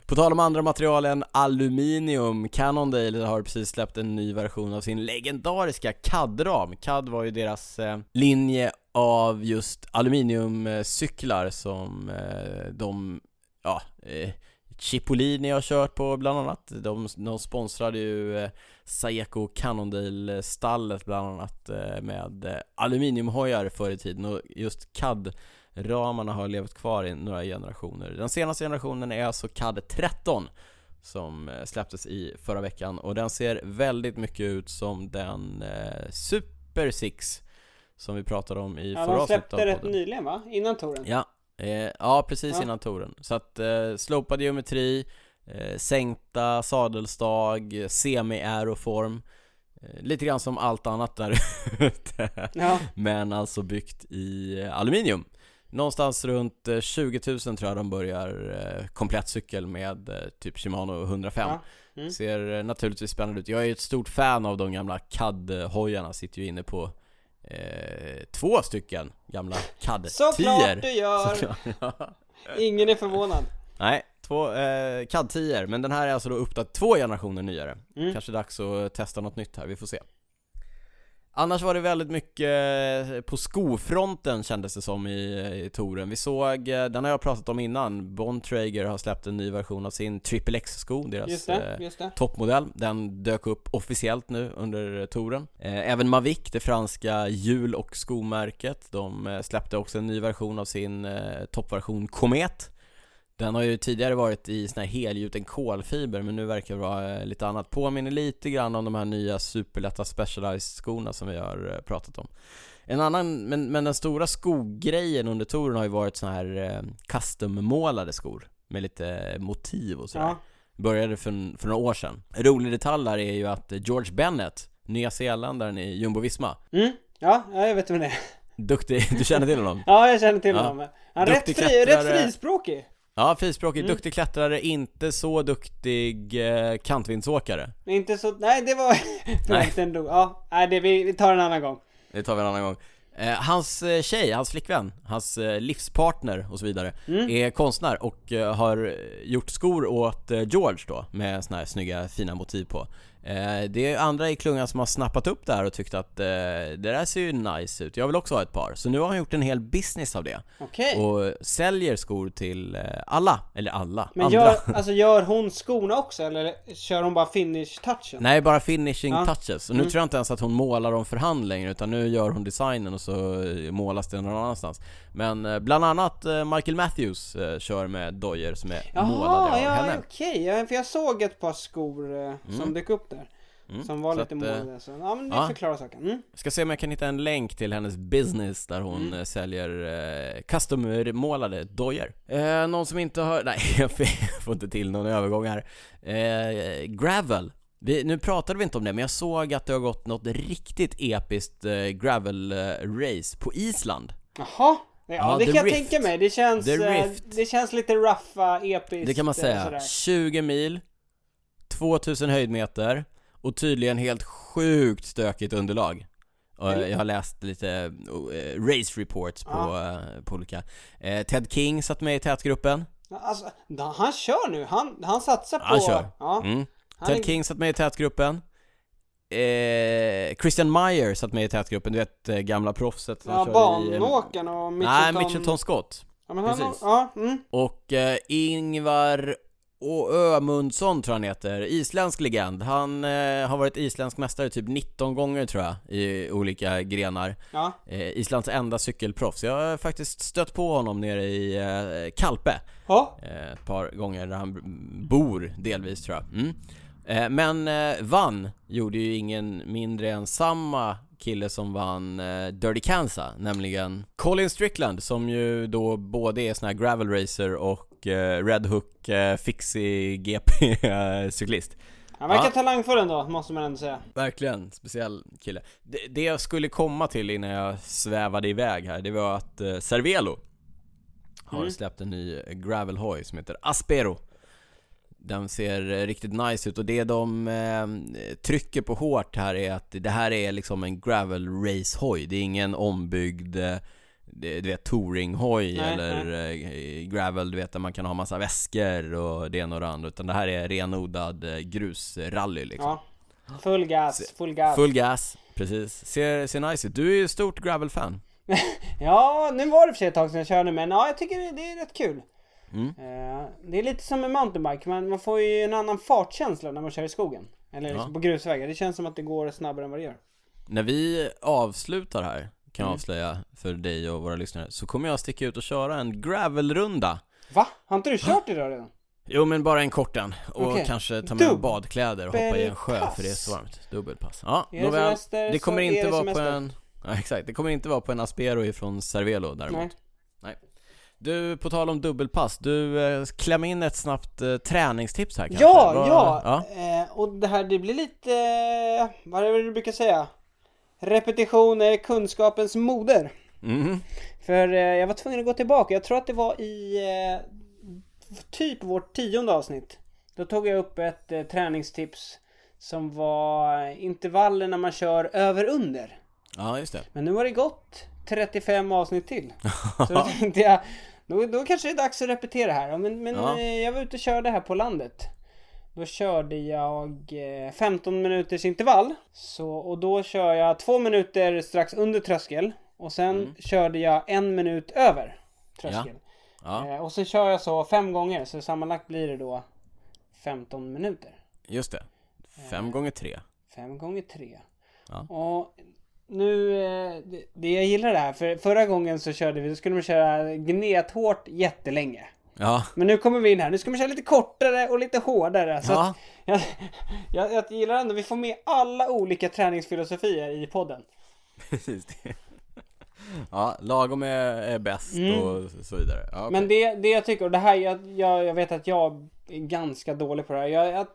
På tal om andra material än aluminium, Cannondale har precis släppt en ny version av sin legendariska CAD-ram. CAD var ju deras eh, linje av just aluminiumcyklar som eh, de, ja, eh, Cipollini har kört på bland annat. De, de sponsrade ju eh, Saeco Cannondale-stallet bland annat eh, med eh, aluminiumhojar förr i tiden och just CAD ramarna har levt kvar i några generationer. Den senaste generationen är alltså CAD 13 som eh, släpptes i förra veckan och den ser väldigt mycket ut som den eh, Super 6 som vi pratade om i Ja, förra de avsnittet släppte av rätt podden. nyligen va? Innan touren. Ja, eh, ja precis Ja. innan touren. Så att eh, slopad geometri, eh, sänkta sadelstag, semi-aeroform eh, Lite grann som allt annat där ute Ja. Men alltså byggt i aluminium Någonstans runt eh, 20 000 tror jag de börjar eh, komplett cykel med eh, typ Shimano 105 Ja. Mm. Ser eh, naturligtvis spännande ut Jag är ju ett stort fan av de gamla CAD-hojarna Sitter ju inne på eh, två stycken gamla CAD-tior Såklart du gör! Såklart, ja. Ingen är förvånad. Nej, två eh, CAD 10 men den här är alltså då uppdaterad två generationer nyare Mm. Kanske dags att testa något nytt här, vi får se Annars var det väldigt mycket på skofronten kändes det som i, i touren Vi såg, eh, den har jag pratat om innan, Bontrager har släppt en ny version av sin Triple X-sko, deras Just eh, det, just det. toppmodell. Den dök upp officiellt nu under touren. Eh, även Mavic, det franska hjul och skomärket, de eh, släppte också en ny version av sin eh, toppversion Komet. Den har ju tidigare varit i sån här helgjuten kolfiber men nu verkar det vara eh, lite annat. Påminner lite grann om de här nya superlätta Specialized-skorna som vi har eh, pratat om. En annan, men, men den stora skogrejen under touren har ju varit såna här eh, custom-målade skor med lite motiv och sådär. Ja. Började för, för några år sedan. En rolig detalj där är ju att George Bennett, Nya Zeeländaren i Jumbo-Visma, Mm. Ja, ja, jag vet vem det är. duktig, du känner till honom? Ja, jag känner till Ja. honom. Han är rätt, fri, rätt frispråkig. Ja, frispråkig, Mm. duktig klättrare, inte så duktig eh, kantvindsåkare. Inte så, nej det var... Den dog. Ja, nej det, vi, vi tar en annan gång. Det tar vi en annan gång. Eh, hans eh, tjej, hans flickvän, hans eh, livspartner och så vidare Mm. är konstnär och eh, har eh, gjort skor åt eh, George då med såna här snygga fina motiv på. Eh, det är andra i klungan som har snappat upp det här och tyckt att eh, det där ser ju nice ut, jag vill också ha ett par. Så nu har han gjort en hel business av det Okej. och säljer skor till eh, alla, eller alla, Men andra. gör, alltså gör hon skorna också eller kör hon bara finish touchen? Nej, bara finishing Ja. touches. Och nu Mm. tror jag inte ens att hon målar dem för hand längre utan nu gör hon designen och så eh, målas det någon annanstans. Men bland annat Michael Matthews kör med dojor som är målade Jaha, av ja henne. okej. Ja, för jag såg ett par skor som Mm. dök upp där. Mm. Som var lite eh, målade. Så, ja men det ja. förklarar saken. Mm. Ska se om jag kan hitta en länk till hennes business där hon Mm. eh, säljer eh, custom-målade dojor. Eh, någon som inte har, nej jag får inte till någon övergång här. Eh, gravel. Vi, nu pratade vi inte om det, men jag såg att det har gått något riktigt episkt eh, gravel-race på Island. Jaha. Ja, Ja, det kan jag Rift. tänka mig. Det känns, eh, det känns lite ruffa, episkt. Det kan man eh, säga. sådär. 20 mil, 2000 höjdmeter och tydligen helt sjukt stökigt underlag. Jag har läst lite eh, race reports på, Ja. eh, på olika. Eh, Ted King satt med i tätgruppen. Alltså, han kör nu. Han, han satsar på... Han kör. Ja, Mm. han Ted är- King satt med i tätgruppen. Eh, Christian Meyer satt med i tätgruppen, du vet gamla proffset som Ja, banåkaren och Mitchelton. Nej, Mitchelton Scott. Ja, men han, precis. ja, mm. Och eh, Ingvar Å- Ömundsson tror han heter, isländsk legend. Han eh, har varit isländsk mästare typ 19 gånger tror jag, i olika grenar. ja. Eh, Islands enda cykelproffs. Jag har faktiskt stött på honom nere i eh, Kalpe Ja. eh, ett par gånger där han bor delvis tror jag. Mm. Eh, men eh, vann gjorde ju ingen mindre än samma kille som vann eh, Dirty Kansas, nämligen Colin Strickland som ju då både är sån här gravel racer och eh, Red Hook eh, Fixie GP eh, cyklist. Han verkar Ja. talangfull ändå, måste man ändå säga. Verkligen, speciell kille. Det, det jag skulle komma till innan jag svävade iväg här, det var att eh, Cervelo har Mm. släppt en ny gravelhoj som heter Aspero. Den ser riktigt nice ut och det de eh, trycker på hårt här är att det här är liksom en gravel race-hoj. Det är ingen ombyggd eh, du vet touringhoj Nej, eller eh, gravel, du vet där man kan ha massa väskor och det ena och det andra. Utan det här är renodlad eh, grusrally liksom. Ja. Full gas, full gas. Full gas, precis. Ser, ser nice ut. Du är ju stort gravel-fan. Ja, nu var det för sig ett tag sedan jag körde men ja, jag tycker det, det är rätt kul. Mm. Eh, det är lite som med mountainbike, man, man får ju en annan fartkänsla när man kör i skogen. Eller liksom Ja. på grusvägar. Det känns som att det går snabbare än vad det gör. När vi avslutar här, kan jag Mm. avslöja för dig och våra lyssnare, så kommer jag sticka ut och köra en gravelrunda. Va? Har inte du kört idag redan? Jo men bara en kort en. Och Okej. kanske ta med badkläder och hoppa i en sjö för det är så varmt. Dubbelpass. Ja, nåväl. Det kommer inte vara på en... Ja, exakt. Det kommer inte vara på en Aspero ifrån Cervelo däremot. Nej. Du, på tal om dubbelpass, du eh, kläm in ett snabbt eh, träningstips här kanske? Ja, Vad- ja! ja. Eh, och det här, det blir lite, eh, vad är det du brukar säga? Repetition är kunskapens moder. Mhm. För eh, jag var tvungen att gå tillbaka. Jag tror att det var i eh, typ vårt tionde avsnitt. Då tog jag upp ett eh, träningstips som var intervaller när man kör över under. Ja, just det. Men nu har det gått 35 avsnitt till. Så då tänkte jag, då, då kanske det är dags att repetera här. Ja, Men, men Ja. eh, jag var ute och körde här på landet. Då körde jag eh, 15 minuters intervall. Så, och då kör jag två minuter strax under tröskel. Och sen Mm. körde jag en minut över tröskel. Ja, Eh, och så kör jag så fem gånger. Så sammanlagt blir det då 15 minuter. just det. Fem gånger tre. Fem gånger tre. Ja. Och nu, eh, det- det jag gillar det här, för förra gången så körde vi, då skulle man köra gnethårt jättelänge. Ja, Men nu kommer vi in här, nu ska man köra lite kortare och lite hårdare. Så ja. att jag, jag, jag gillar ändå, vi får med alla olika träningsfilosofier i podden. precis det. Ja, lagom är, är bäst Mm. och så vidare. Ja, okej. Men det, det jag tycker, och det här, jag, jag, jag vet att jag är ganska dålig på det här. Jag, jag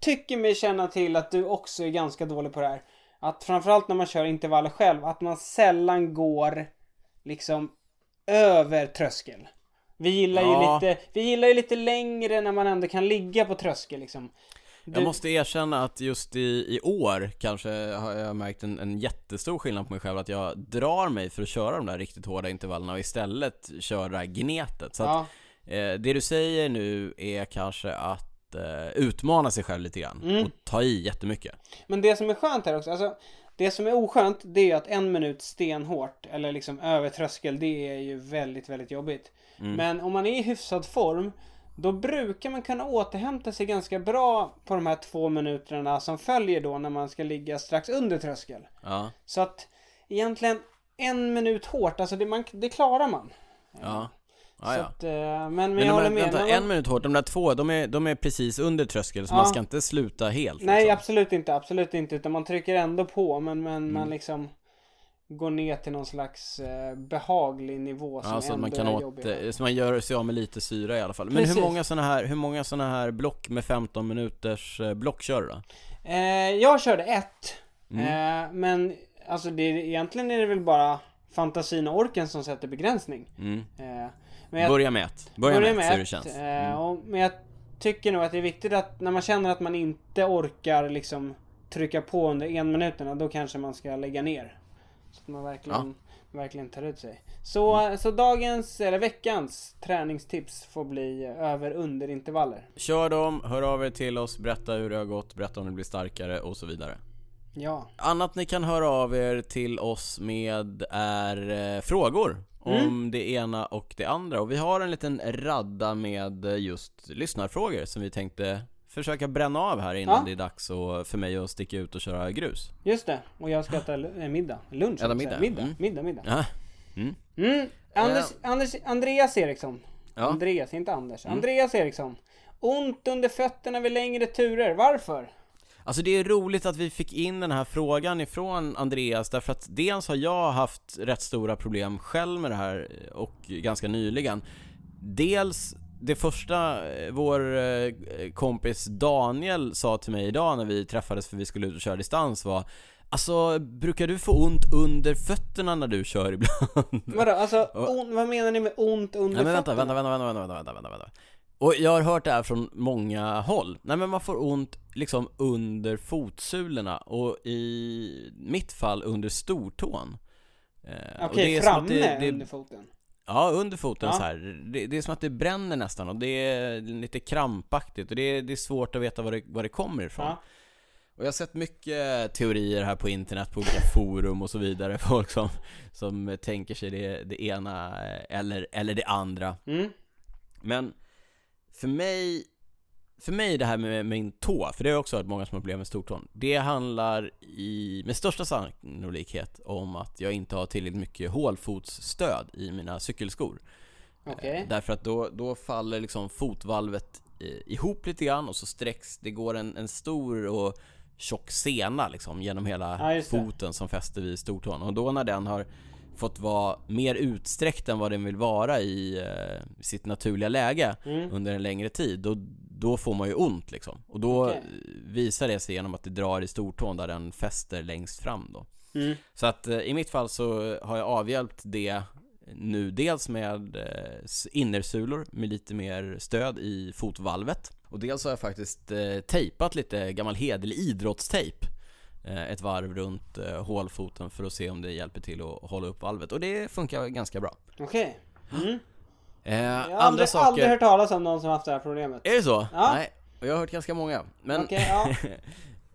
tycker mig känna till att du också är ganska dålig på det här. Att framförallt när man kör intervaller själv, att man sällan går liksom över tröskel. Vi gillar Ja. ju lite, vi gillar ju lite längre när man ändå kan ligga på tröskel liksom. Jag Du- måste erkänna att just i, i år kanske har jag märkt en, en jättestor skillnad på mig själv att jag drar mig för att köra de där riktigt hårda intervallerna och istället kör det här gnetet. Så att, ja, eh, det du säger nu är kanske att eh, utmana sig själv lite grann Mm. och ta i jättemycket. Men det som är skönt här också, alltså det som är oskönt det är ju att en minut stenhårt eller liksom över tröskel det är ju väldigt, väldigt jobbigt. Mm. Men om man är i hyfsad form då brukar man kunna återhämta sig ganska bra på de här två minuterna som följer då när man ska ligga strax under tröskel. Ja, Så att egentligen en minut hårt, alltså det, man, det klarar man. ja. Så ja. att, eh, men, men, Men jag håller med. vänta, Men- en minut hårt, de där två, de är, de är precis under tröskeln så Ja. man ska inte sluta helt Nej liksom. absolut inte, absolut inte. Utan man trycker ändå på men, men Mm. man liksom går ner till någon slags eh, behaglig nivå som Ja, så att ändå man kan är åt, jobbig. så man gör sig av med lite syra i alla fall. Men Precis. hur många såna här, hur många såna här block med 15 minuters eh, block kör du då? Eh, jag körde ett. Mm. Eh, men alltså det, egentligen är det väl bara fantasin och orken som sätter begränsning. Mm. Eh, men jag Börja med ett, börja, börjar med ett, hur det känns. eh, Mm. och, men jag tycker nog att det är viktigt att när man känner att man inte orkar liksom trycka på under en minuterna då kanske man ska lägga ner. Så att man verkligen, verkligen tar ut sig. Så, Mm. så dagens, eller veckans träningstips får bli över under intervaller. Kör dem, hör av er till oss, berätta hur det har gått, berätta om ni blir starkare och så vidare. Ja. Annat ni kan höra av er till oss med är eh, frågor om Mm. det ena och det andra och vi har en liten radda med just lyssnarfrågor som vi tänkte försöka bränna av här innan Ja. det är dags och för mig att sticka ut och köra grus. Just det. Och jag ska äta eh, middag. Lunch. Äta middag, Middag, mm. middag, middag. Ja. Mm. Anders, Anders, Andreas Eriksson. Ja. Mm. Andreas, inte Anders. Andreas Eriksson. Ont under fötterna vid längre turer. Varför? Alltså det är roligt att vi fick in den här frågan ifrån Andreas därför att dels har jag haft rätt stora problem själv med det här och ganska nyligen. Dels det första eh, vår eh, kompis Daniel sa till mig idag när vi träffades för vi skulle ut och köra distans var Alltså, brukar du få ont under fötterna när du kör ibland? Vadå? Alltså, on, vad menar ni med ont under Nej men vänta, fötterna? vänta, vänta, vänta, vänta, vänta, vänta, vänta, vänta. Och jag har hört det här från många håll. Nej men man får ont liksom under fotsulorna och i mitt fall under stortån. Eh, Okej, som framme det, det, under foten. Ja, under foten Ja. så här. Det, det är som att det bränner nästan och det är lite krampaktigt och det är, det är svårt att veta var det, var det kommer ifrån. Ja. Och jag har sett mycket teorier här på internet, på olika forum och så vidare, folk som, som tänker sig det, det ena eller, eller det andra. Mm. Men för mig, för mig det här med min tå, för det har jag också hört många som har problem med stortån. Det handlar i, med största sannolikhet om att jag inte har tillräckligt mycket hålfotsstöd i mina cykelskor. Okej. Eh, Därför att då, då faller liksom fotvalvet eh, ihop lite grann och så sträcks, det går en, en stor och tjock sena liksom genom hela Ja, foten som fäster vid stortån. Och då när den har fått vara mer utsträckt än vad den vill vara i eh, sitt naturliga läge Mm. under en längre tid, då, då får man ju ont liksom. Och då eh, visar det sig genom att det drar i stortån där den fäster längst fram då. Mm. Så att eh, i mitt fall så har jag avhjälpt det nu dels med eh, innersulor med lite mer stöd i fotvalvet och dels har jag faktiskt eh, tejpat lite gammal hederlig idrottstejp ett varv runt eh, hålfoten för att se om det hjälper till att hålla upp valvet och det funkar ganska bra. Okej. Mm. Eh, Jag har andra aldrig, saker... aldrig hört talas om någon som haft det här problemet. Är det så? Ja. Nej, och jag har hört ganska många. Men, Okej, ja.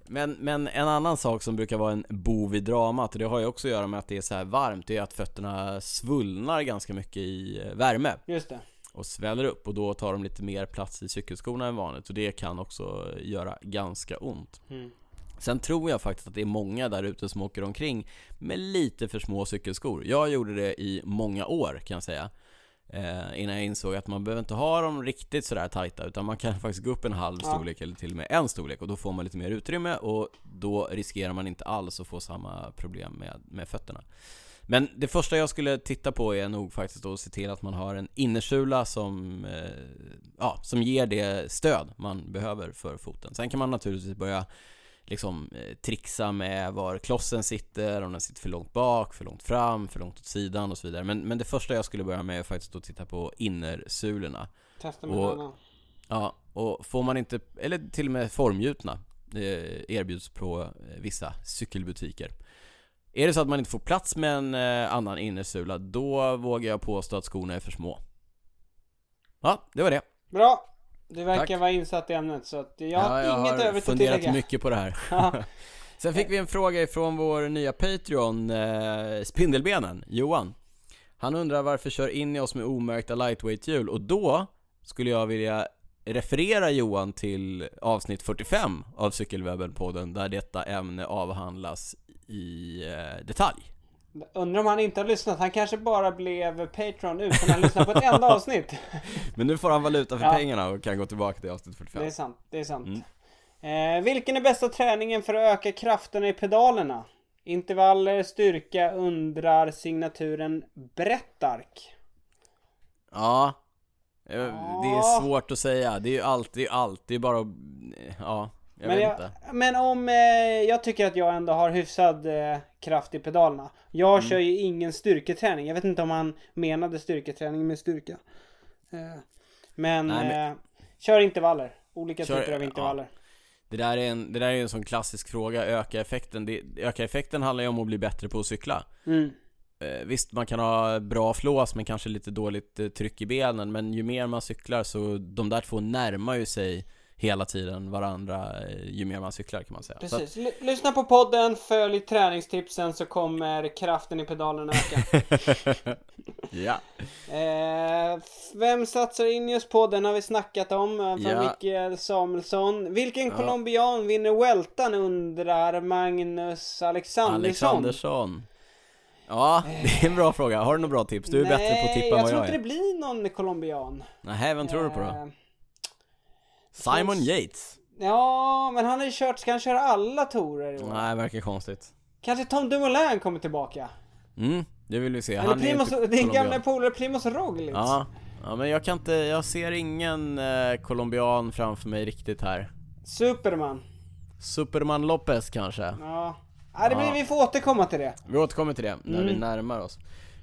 men, men en annan sak som brukar vara en bov i dramat, och det har ju också att göra med att det är så här varmt, det är att fötterna svullnar ganska mycket i eh, värme Just det. och sväller upp och då tar de lite mer plats i cykelskorna än vanligt och det kan också göra ganska ont. Mm. Sen tror jag faktiskt att det är många där ute som åker omkring med lite för små cykelskor. Jag gjorde det i många år kan jag säga. Eh, innan jag insåg att man behöver inte ha dem riktigt sådär tajta utan man kan faktiskt gå upp en halv Ja. storlek eller till och med en storlek och då får man lite mer utrymme och då riskerar man inte alls att få samma problem med, med fötterna. Men det första jag skulle titta på är nog faktiskt att se till att man har en innersula som, eh, ja, som ger det stöd man behöver för foten. Sen kan man naturligtvis börja liksom eh, trixa med var klossen sitter, om den sitter för långt bak, för långt fram, för långt åt sidan och så vidare. Men, men det första jag skulle börja med är faktiskt att titta på innersulorna. Testa med Och- en annan. Ja, och får man inte, eller till och med formgjutna, eh, erbjuds på eh, vissa cykelbutiker. Är det så att man inte får plats med en annan innersula, då vågar jag påstå att skorna är för små. Ja, det var det. Bra. Du verkar Tack. vara insatt i ämnet så att jag har ja, jag inget har övrigt att funderat tillägga. mycket på det här. Ja. Sen fick vi en fråga ifrån vår nya Patreon, eh, Spindelbenen, Johan. Han undrar varför kör in i oss med omärkta lightweight-hjul och då skulle jag vilja referera Johan till avsnitt 45 av Cykelwebben-podden där detta ämne avhandlas i eh, detalj. Undrar om han inte har lyssnat. Han kanske bara blev Patreon utan att lyssna på ett enda avsnitt. Men nu får han valuta för Ja. pengarna och kan gå tillbaka till avsnitt 45 Det är sant, det är sant. Mm. Eh, vilken är bästa träningen för att öka krafterna i pedalerna? Intervaller, styrka, undrar signaturen Brettark. Ja Eh, Det är svårt att säga, det är ju alltid allt, det är bara att, ja, jag men, jag, men om eh, jag tycker att jag ändå har hyfsad eh, kraft i pedalerna. Jag Mm. kör ju ingen styrketräning. Jag vet inte om han menade styrketräning med styrka. Eh, men, Nej, men- Eh, kör intervaller. Olika Kör- typer av ja. intervaller. Det där är en, det där är en sån klassisk fråga, öka effekten, det, öka effekten handlar ju om att bli bättre på att cykla Mm. eh, Visst, man kan ha bra flås men kanske lite dåligt eh, tryck i benen Men ju mer man cyklar så de där två närmar ju sig hela tiden varandra eh, ju mer man cyklar kan man säga att- Precis. L- lyssna på podden, följ träningstipsen så kommer kraften i pedalerna öka. Ja, eh, vem satsar in just på? Den har vi snackat om. eh, Från Ja. Mikael Samuelsson. Vilken Ja. colombian vinner Weltan undrar Magnus Alexandersson. Alexandersson Ja, det är en bra fråga. Har du några bra tips? Du är bättre på att tippa jag än vad tror jag inte är. det blir någon colombian. Nej, vem tror du på då? Simon Yates? Ja, men han har ju kört, ska han köra alla torer i år? Nej, verkar konstigt. Kanske Tom Dumoulin kommer tillbaka? Mm, det vill vi se. Eller Han är ju Primoz, inte din gamla polare Primoz Roglic? Ja, ja, men jag kan inte, jag ser ingen eh, colombian framför mig riktigt här. Superman. Superman Lopez kanske? Ja. Ja, det blir, Ja. vi får återkomma till det. Vi återkommer till det när vi Mm. närmar oss.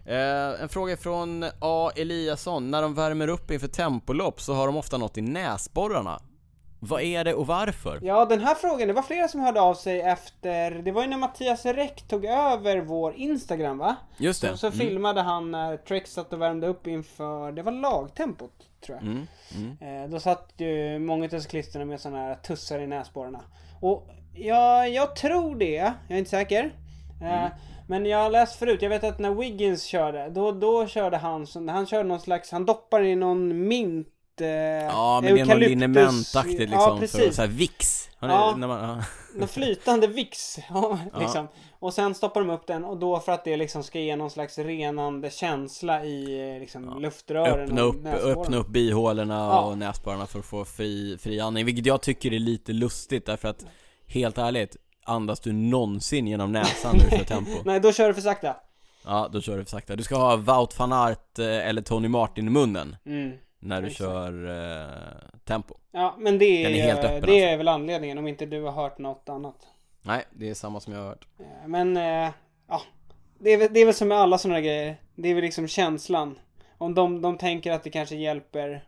Eh, en fråga från A. Eliasson. När de värmer upp inför tempolopp så har de ofta något i näsborrarna. Vad är det och varför? Ja, den här frågan, det var flera som hörde av sig efter, det var ju när Mattias Räck tog över vår Instagram va? Just det. Så, så Mm. filmade han när Trek satt och värmde upp inför, det var lagtempot tror jag. Mm. Mm. Eh, då satt ju många av cyklisterna med sådana här tussar i näsborrarna. Och ja, jag tror det, jag är inte säker. Eh, Mm. Men jag har läst förut, jag vet att när Wiggins körde, då, då körde han, han körde någon slags, han doppar i någon mint eh, Ja men det är eukalyptus- linementaktigt liksom Ja för precis. så här Vicks. Har ni, Ja. när man, ja. Flytande. Ja, liksom. Och sen stoppar de upp den och då för att det liksom ska ge någon slags renande känsla i eh, liksom, luftrören öppna, upp, öppna upp bihålorna Ja. och näsborrarna för att få fri, fri andning, vilket jag tycker är lite lustigt därför att Helt ärligt, andas du någonsin genom näsan när du kör tempo? Nej, då kör du för sakta. Ja, då kör du för sakta. Du ska ha Wout van Aert eh, eller Tony Martin i munnen Mm. när du Exakt. kör eh, tempo Ja, men det är, Den är helt öppen, det alltså. är väl anledningen om inte du har hört något annat. Nej, det är samma som jag har hört Eh, Men, eh, ja. Det är, väl, det är väl som med alla sådana här grejer. Det är väl liksom känslan. Om de, de tänker att det kanske hjälper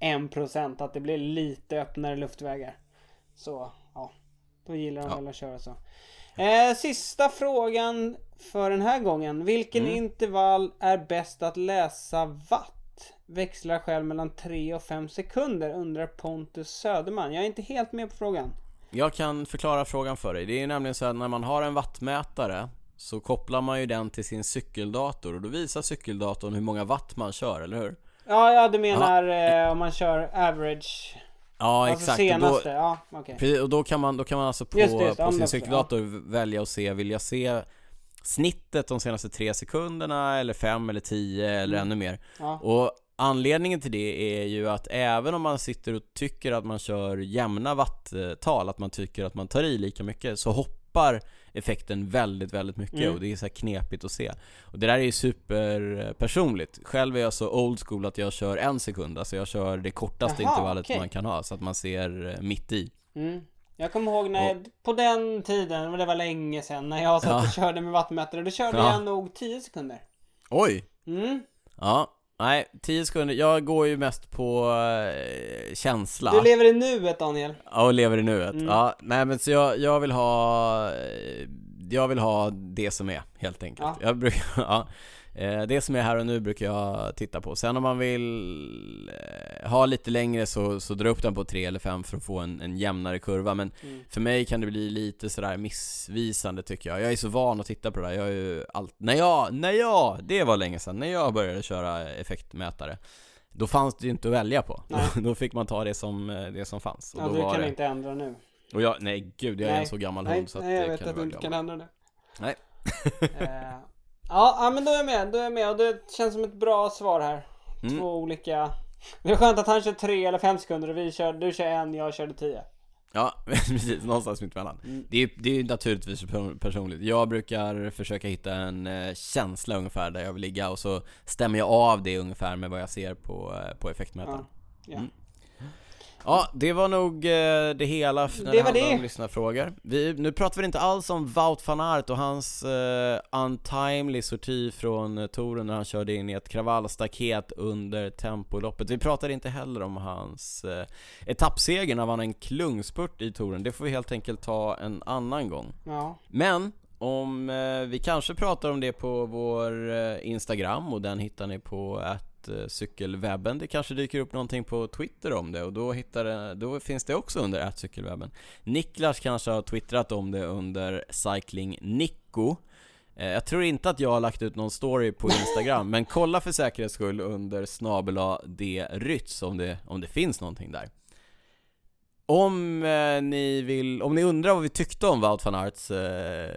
1% att det blir lite öppnare luftvägar. Så. Då gillar de Ja. väl att köra så. Eh, sista frågan för den här gången. Vilken Mm. intervall är bäst att läsa watt? Växlar själv mellan 3 och 5 sekunder undrar Pontus Söderman. Jag är inte helt med på frågan. Jag kan förklara frågan för dig. Det är ju nämligen så att när man har en wattmätare så kopplar man ju den till sin cykeldator och då visar cykeldatorn hur många watt man kör, eller hur? Ja, ja du menar eh, om man kör average. Ja, alltså exakt. senaste. Och då, Ja, precis, och då kan man, då kan man alltså på, Just det, ja, på sin cykeldator välja och se, vill jag se snittet de senaste tre sekunderna eller fem eller tio eller Mm. ännu mer? Ja. Och anledningen till det är ju att även om man sitter och tycker att man kör jämna watttal, att man tycker att man tar i lika mycket, så hoppar effekten väldigt, väldigt mycket Mm. och det är så knepigt att se. Och det där är ju superpersonligt. Själv är jag så old school att jag kör en sekund, alltså jag kör det kortaste Jaha, intervallet okej. man kan ha, så att man ser eh, mitt i. Mm. Jag kommer ihåg när, på den tiden, men det var länge sedan, när jag satt Ja. och körde med vattenmätare. Då körde Ja. jag nog 10 sekunder. Oj! Mm. Ja, nej, 10 sekunder. Jag går ju mest på eh, känsla. Du lever i nuet Daniel. Ja, och lever i nuet. Mm. Ja, nej men så jag, jag vill ha eh, Jag vill ha det som är, helt enkelt. Ja. Jag brukar, ja. Eh, Det som är här och nu brukar jag titta på. Sen om man vill eh, ha lite längre så, så dra upp den på 3 eller 5 för att få en, en jämnare kurva. Men Mm. för mig kan det bli lite sådär missvisande tycker jag. Jag är så van att titta på det där. Jag är ju allt, när jag, när jag, det var länge sedan, när jag började köra effektmätare. Då fanns det ju inte att välja på. Nej. Då fick man ta det som, eh, det som fanns. Och Ja, då du kan det... inte ändra nu. Och jag, nej gud, jag är Nej. en så gammal Nej, hund så att nej jag vet att du inte kan ändra det. Nej. Eh, Ja, men då är jag med, då är jag med och det känns som ett bra svar här. Mm. Två olika. Det är skönt att han kör tre eller fem sekunder och vi kör, du kör en, jag körde tio. Ja, precis. Någonstans mittemellan. Mm. Det, är, det är ju naturligtvis per- personligt. Jag brukar försöka hitta en eh, känsla ungefär där jag vill ligga och så stämmer jag av det ungefär med vad jag ser på, eh, på effektmätaren. Ja. Mm. Ja, det var nog eh, det hela när Det det, handlar det. om lyssnarfrågor. Vi, nu pratar vi inte alls om Wout van Aert och hans eh, untimely sorti från eh, touren när han körde in i ett kravallstaket under tempoloppet. Vi pratar inte heller om hans eh, etappseger när han vann en klungspurt i touren. Det får vi helt enkelt ta en annan gång. ja. Men om eh, vi kanske pratar om det på vår eh, Instagram och den hittar ni på att eh, cykelwebben. Det kanske dyker upp någonting på Twitter om det och då, hittar det, då finns det också under cykelwebben. Niklas kanske har twittrat om det under cycling Nico. Eh, Jag tror inte att jag har lagt ut någon story på Instagram, men kolla för säkerhets skull under snabela d rytz om det, om det finns någonting där. Om eh, ni vill, om ni undrar vad vi tyckte om Wout van Aerts eh,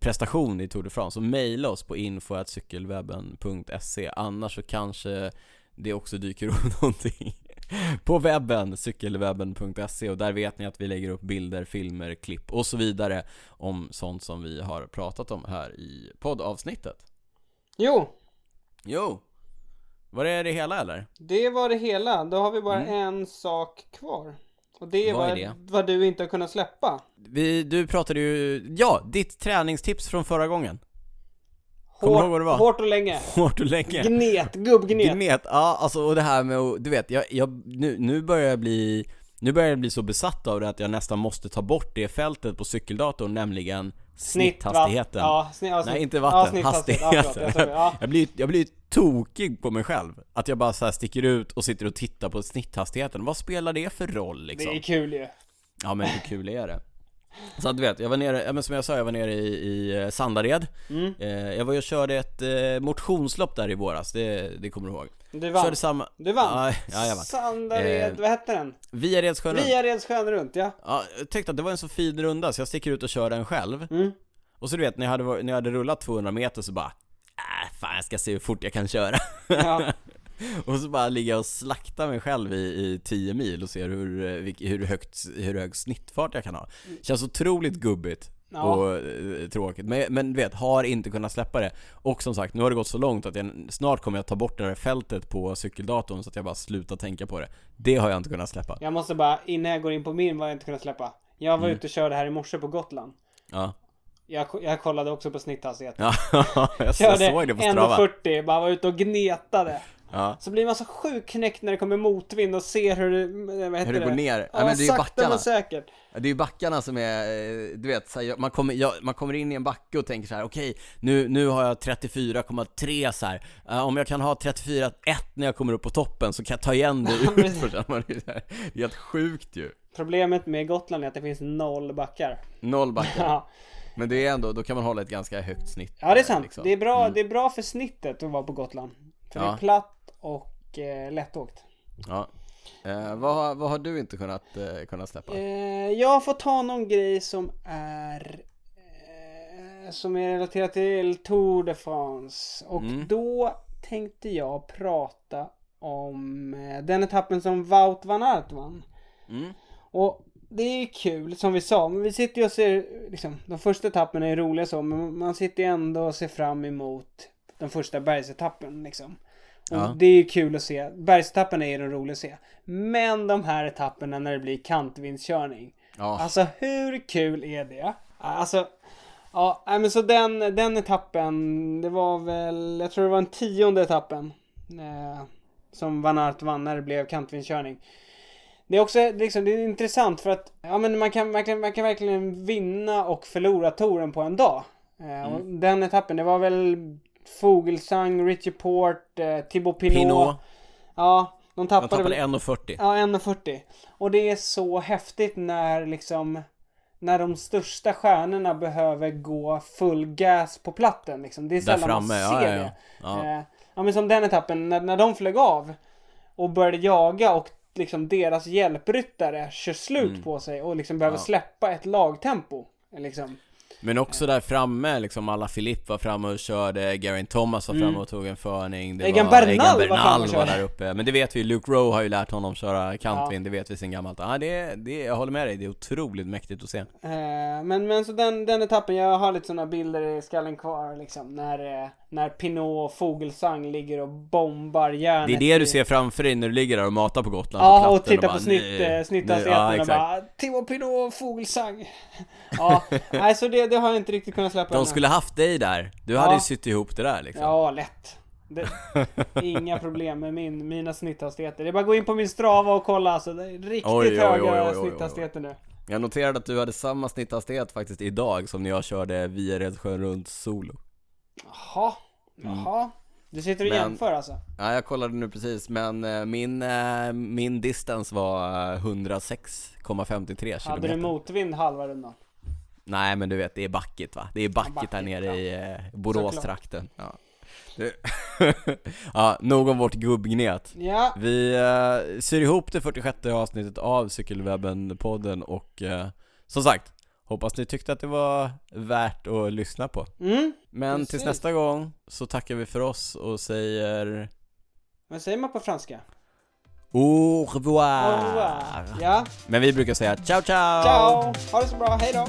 prestation i Tour de France så mejla oss på info.cykelwebben.se annars så kanske det också dyker upp någonting på webben, cykelwebben.se och där vet ni att vi lägger upp bilder, filmer, klipp och så vidare om sånt som vi har pratat om här i poddavsnittet. Jo, Jo! Var det det hela eller? det var det hela. Då har vi bara Mm. en sak kvar. Och det är Vad är det? vad du inte har kunnat släppa. Vi, du pratade ju, ja, ditt träningstips från förra gången. Var? hårt och länge. Hårt och länge. Gnet, gubbgnet. Gnet, ja alltså och det här med att, du vet, jag, jag, nu, nu börjar jag bli nu börjar jag bli så besatt av det att jag nästan måste ta bort det fältet på cykeldatorn, nämligen snitthastigheten. Ja, snitt, ja, Nej inte ja, vatten. Ja, hastigheten. förlåt, jag ja. jag, blir, jag blir tokig på mig själv. Att jag bara så sticker ut och sitter och tittar på snitthastigheten. Vad spelar det för roll liksom? Det är kul ju. Ja men hur kul är det? Så att du vet, jag var nere, ja, men som jag sa, jag var nere i, i eh, Sandared Mm. eh, Jag var ju och körde ett eh, motionslopp där i våras, det, det kommer du ihåg Du vann. Körde samma, Du vann. ja, ja vann Sandared, Eh, vad hette den? Via Redskön runt. Runt, ja. Ja, jag tyckte att det var en så fin runda så jag sticker ut och kör den själv Mm. Och så du vet, när jag hade, när jag hade rullat 200 meter så bara Äh, fan jag ska se hur fort jag kan köra Ja. Och så bara ligger jag och slaktar mig själv i, i 10 mil och ser hur, eh, hur, högt, hur hög snittfart jag kan ha Känns otroligt gubbigt Ja. och eh, tråkigt, men, men du vet, har inte kunnat släppa det Och som sagt, nu har det gått så långt att jag, snart kommer jag ta bort det här fältet på cykeldatorn så att jag bara slutar tänka på det Det har jag inte kunnat släppa Jag måste bara, innan jag går in på min, vad jag inte kunnat släppa. Jag var Mm. ute och körde här i morse på Gotland. Ja, Jag, jag kollade också på snitthastighet. ja jag Körde såg det på Strava 1.40, bara var ute och gnetade. Ja, Så blir man så sjukt knäckt när det kommer motvind och ser hur det, vad heter hur det går ner, Ja, ja, men det är sakta backarna men säkert. Ja, Det är ju backarna som är, eh, du vet, så här, man, kommer, jag, man kommer in i en backe och tänker så här: okej, nu, nu har jag 34,3 så här. Eh, om jag kan ha 34,1 när jag kommer upp på toppen så kan jag ta igen det utför. här, Det är det helt sjukt ju. Problemet med Gotland är att det finns noll backar. Noll backar. Ja, Men det är ändå, då kan man hålla ett ganska högt snitt. ja det är sant. liksom. Det, är bra, Mm. det är bra för snittet att vara på Gotland. För det är platt och eh, lättåkt. Ja. Eh, vad, har- vad har du inte kunnat, eh, kunnat släppa? Eh, jag får ta någon grej som är eh, som är relaterat till Tour de France. Och Mm. då tänkte jag prata om eh, den etappen som Wout van Aert vann. Mm. Och det är ju kul som vi sa, men vi sitter ju och ser, liksom, de första etapperna är roliga så, men man sitter ju ändå och ser fram emot den första bergsetappen liksom. Och Ja. det är ju kul att se, bergsetappen är ju den roliga att se. Men de här etapperna när det blir kantvindskörning. Ja, Alltså hur kul är det? Alltså, ja, men så den, den etappen, det var väl, jag tror det var den tionde etappen. Eh, som Van Aert vann när det blev kantvindskörning. Det är också liksom, det är intressant för att ja, men man, kan, verkligen, man kan verkligen vinna och förlora touren på en dag. Eh, och Den etappen, det var väl Fogelsang, Richie Port, eh, Thibaut Pinot. Pinot, Ja, de tappade, tappade väl 1,40 Ja, 1,40. Och det är så häftigt när liksom när de största stjärnorna behöver gå full gas på platten liksom. Det är sällan framme, man ja, ser ja, ja. det. ja. Eh, ja men som den etappen, när, när de flög av och började jaga och liksom deras hjälpryttare kör slut Mm. på sig och liksom behöver Ja. släppa ett lagtempo. Liksom. Men också där framme, liksom alla Filip var framme och körde, Geraint Thomas var Mm. framme och tog en förning det Egan var, Bernal Egan var Bernal och var körde. där uppe, men det vet vi Luke Rowe har ju lärt honom köra kantvind, det vet vi sen gammalt Ja det, det, jag håller med dig, det är otroligt mäktigt att se Eh, men, men så den, den etappen, jag har lite sådana bilder i skallen kvar liksom. När, eh, när Pinot och Fogelsang ligger och bombar järnet. Det är det du ser framför dig när du ligger där och matar på Gotland Ja, platten och tittar bara, på snitt, snitthastigheten Ja, och bara Timo Pinot och Fogelsang. Ja, nej så det, det har jag inte riktigt kunnat släppa De ännu. skulle haft dig där, du Ja. hade ju sytt ihop det där liksom Ja, lätt. Det, inga problem med min, mina snitthastigheter. Det är bara att gå in på min Strava och kolla alltså. Det är riktigt Oj, oj, höga oj, snitthastigheter nu. Jag noterade att du hade samma snitthastighet faktiskt idag som när jag körde Viaredsjön runt solo Jaha, jaha. Du sitter och Mm. Men- jämför alltså? Ja, jag kollade nu precis, men eh, min, eh, min distance var eh, 106,53 Hade du motvind halva rundan? Nej men du vet, det är backigt va? Det är backigt backigt, här nere ja. i eh, Boråstrakten ja. Ja, nog om vårt gubbgnet Ja, Vi eh, syr ihop det 46 avsnittet av Cykelwebben-podden och eh, som sagt, hoppas ni tyckte att det var värt att lyssna på mm. Men Precis. tills nästa gång så tackar vi för oss och säger Vad säger man på franska? Au revoir! Au revoir. Ja, Men vi brukar säga ciao ciao! ciao! Ha det så bra, hej då!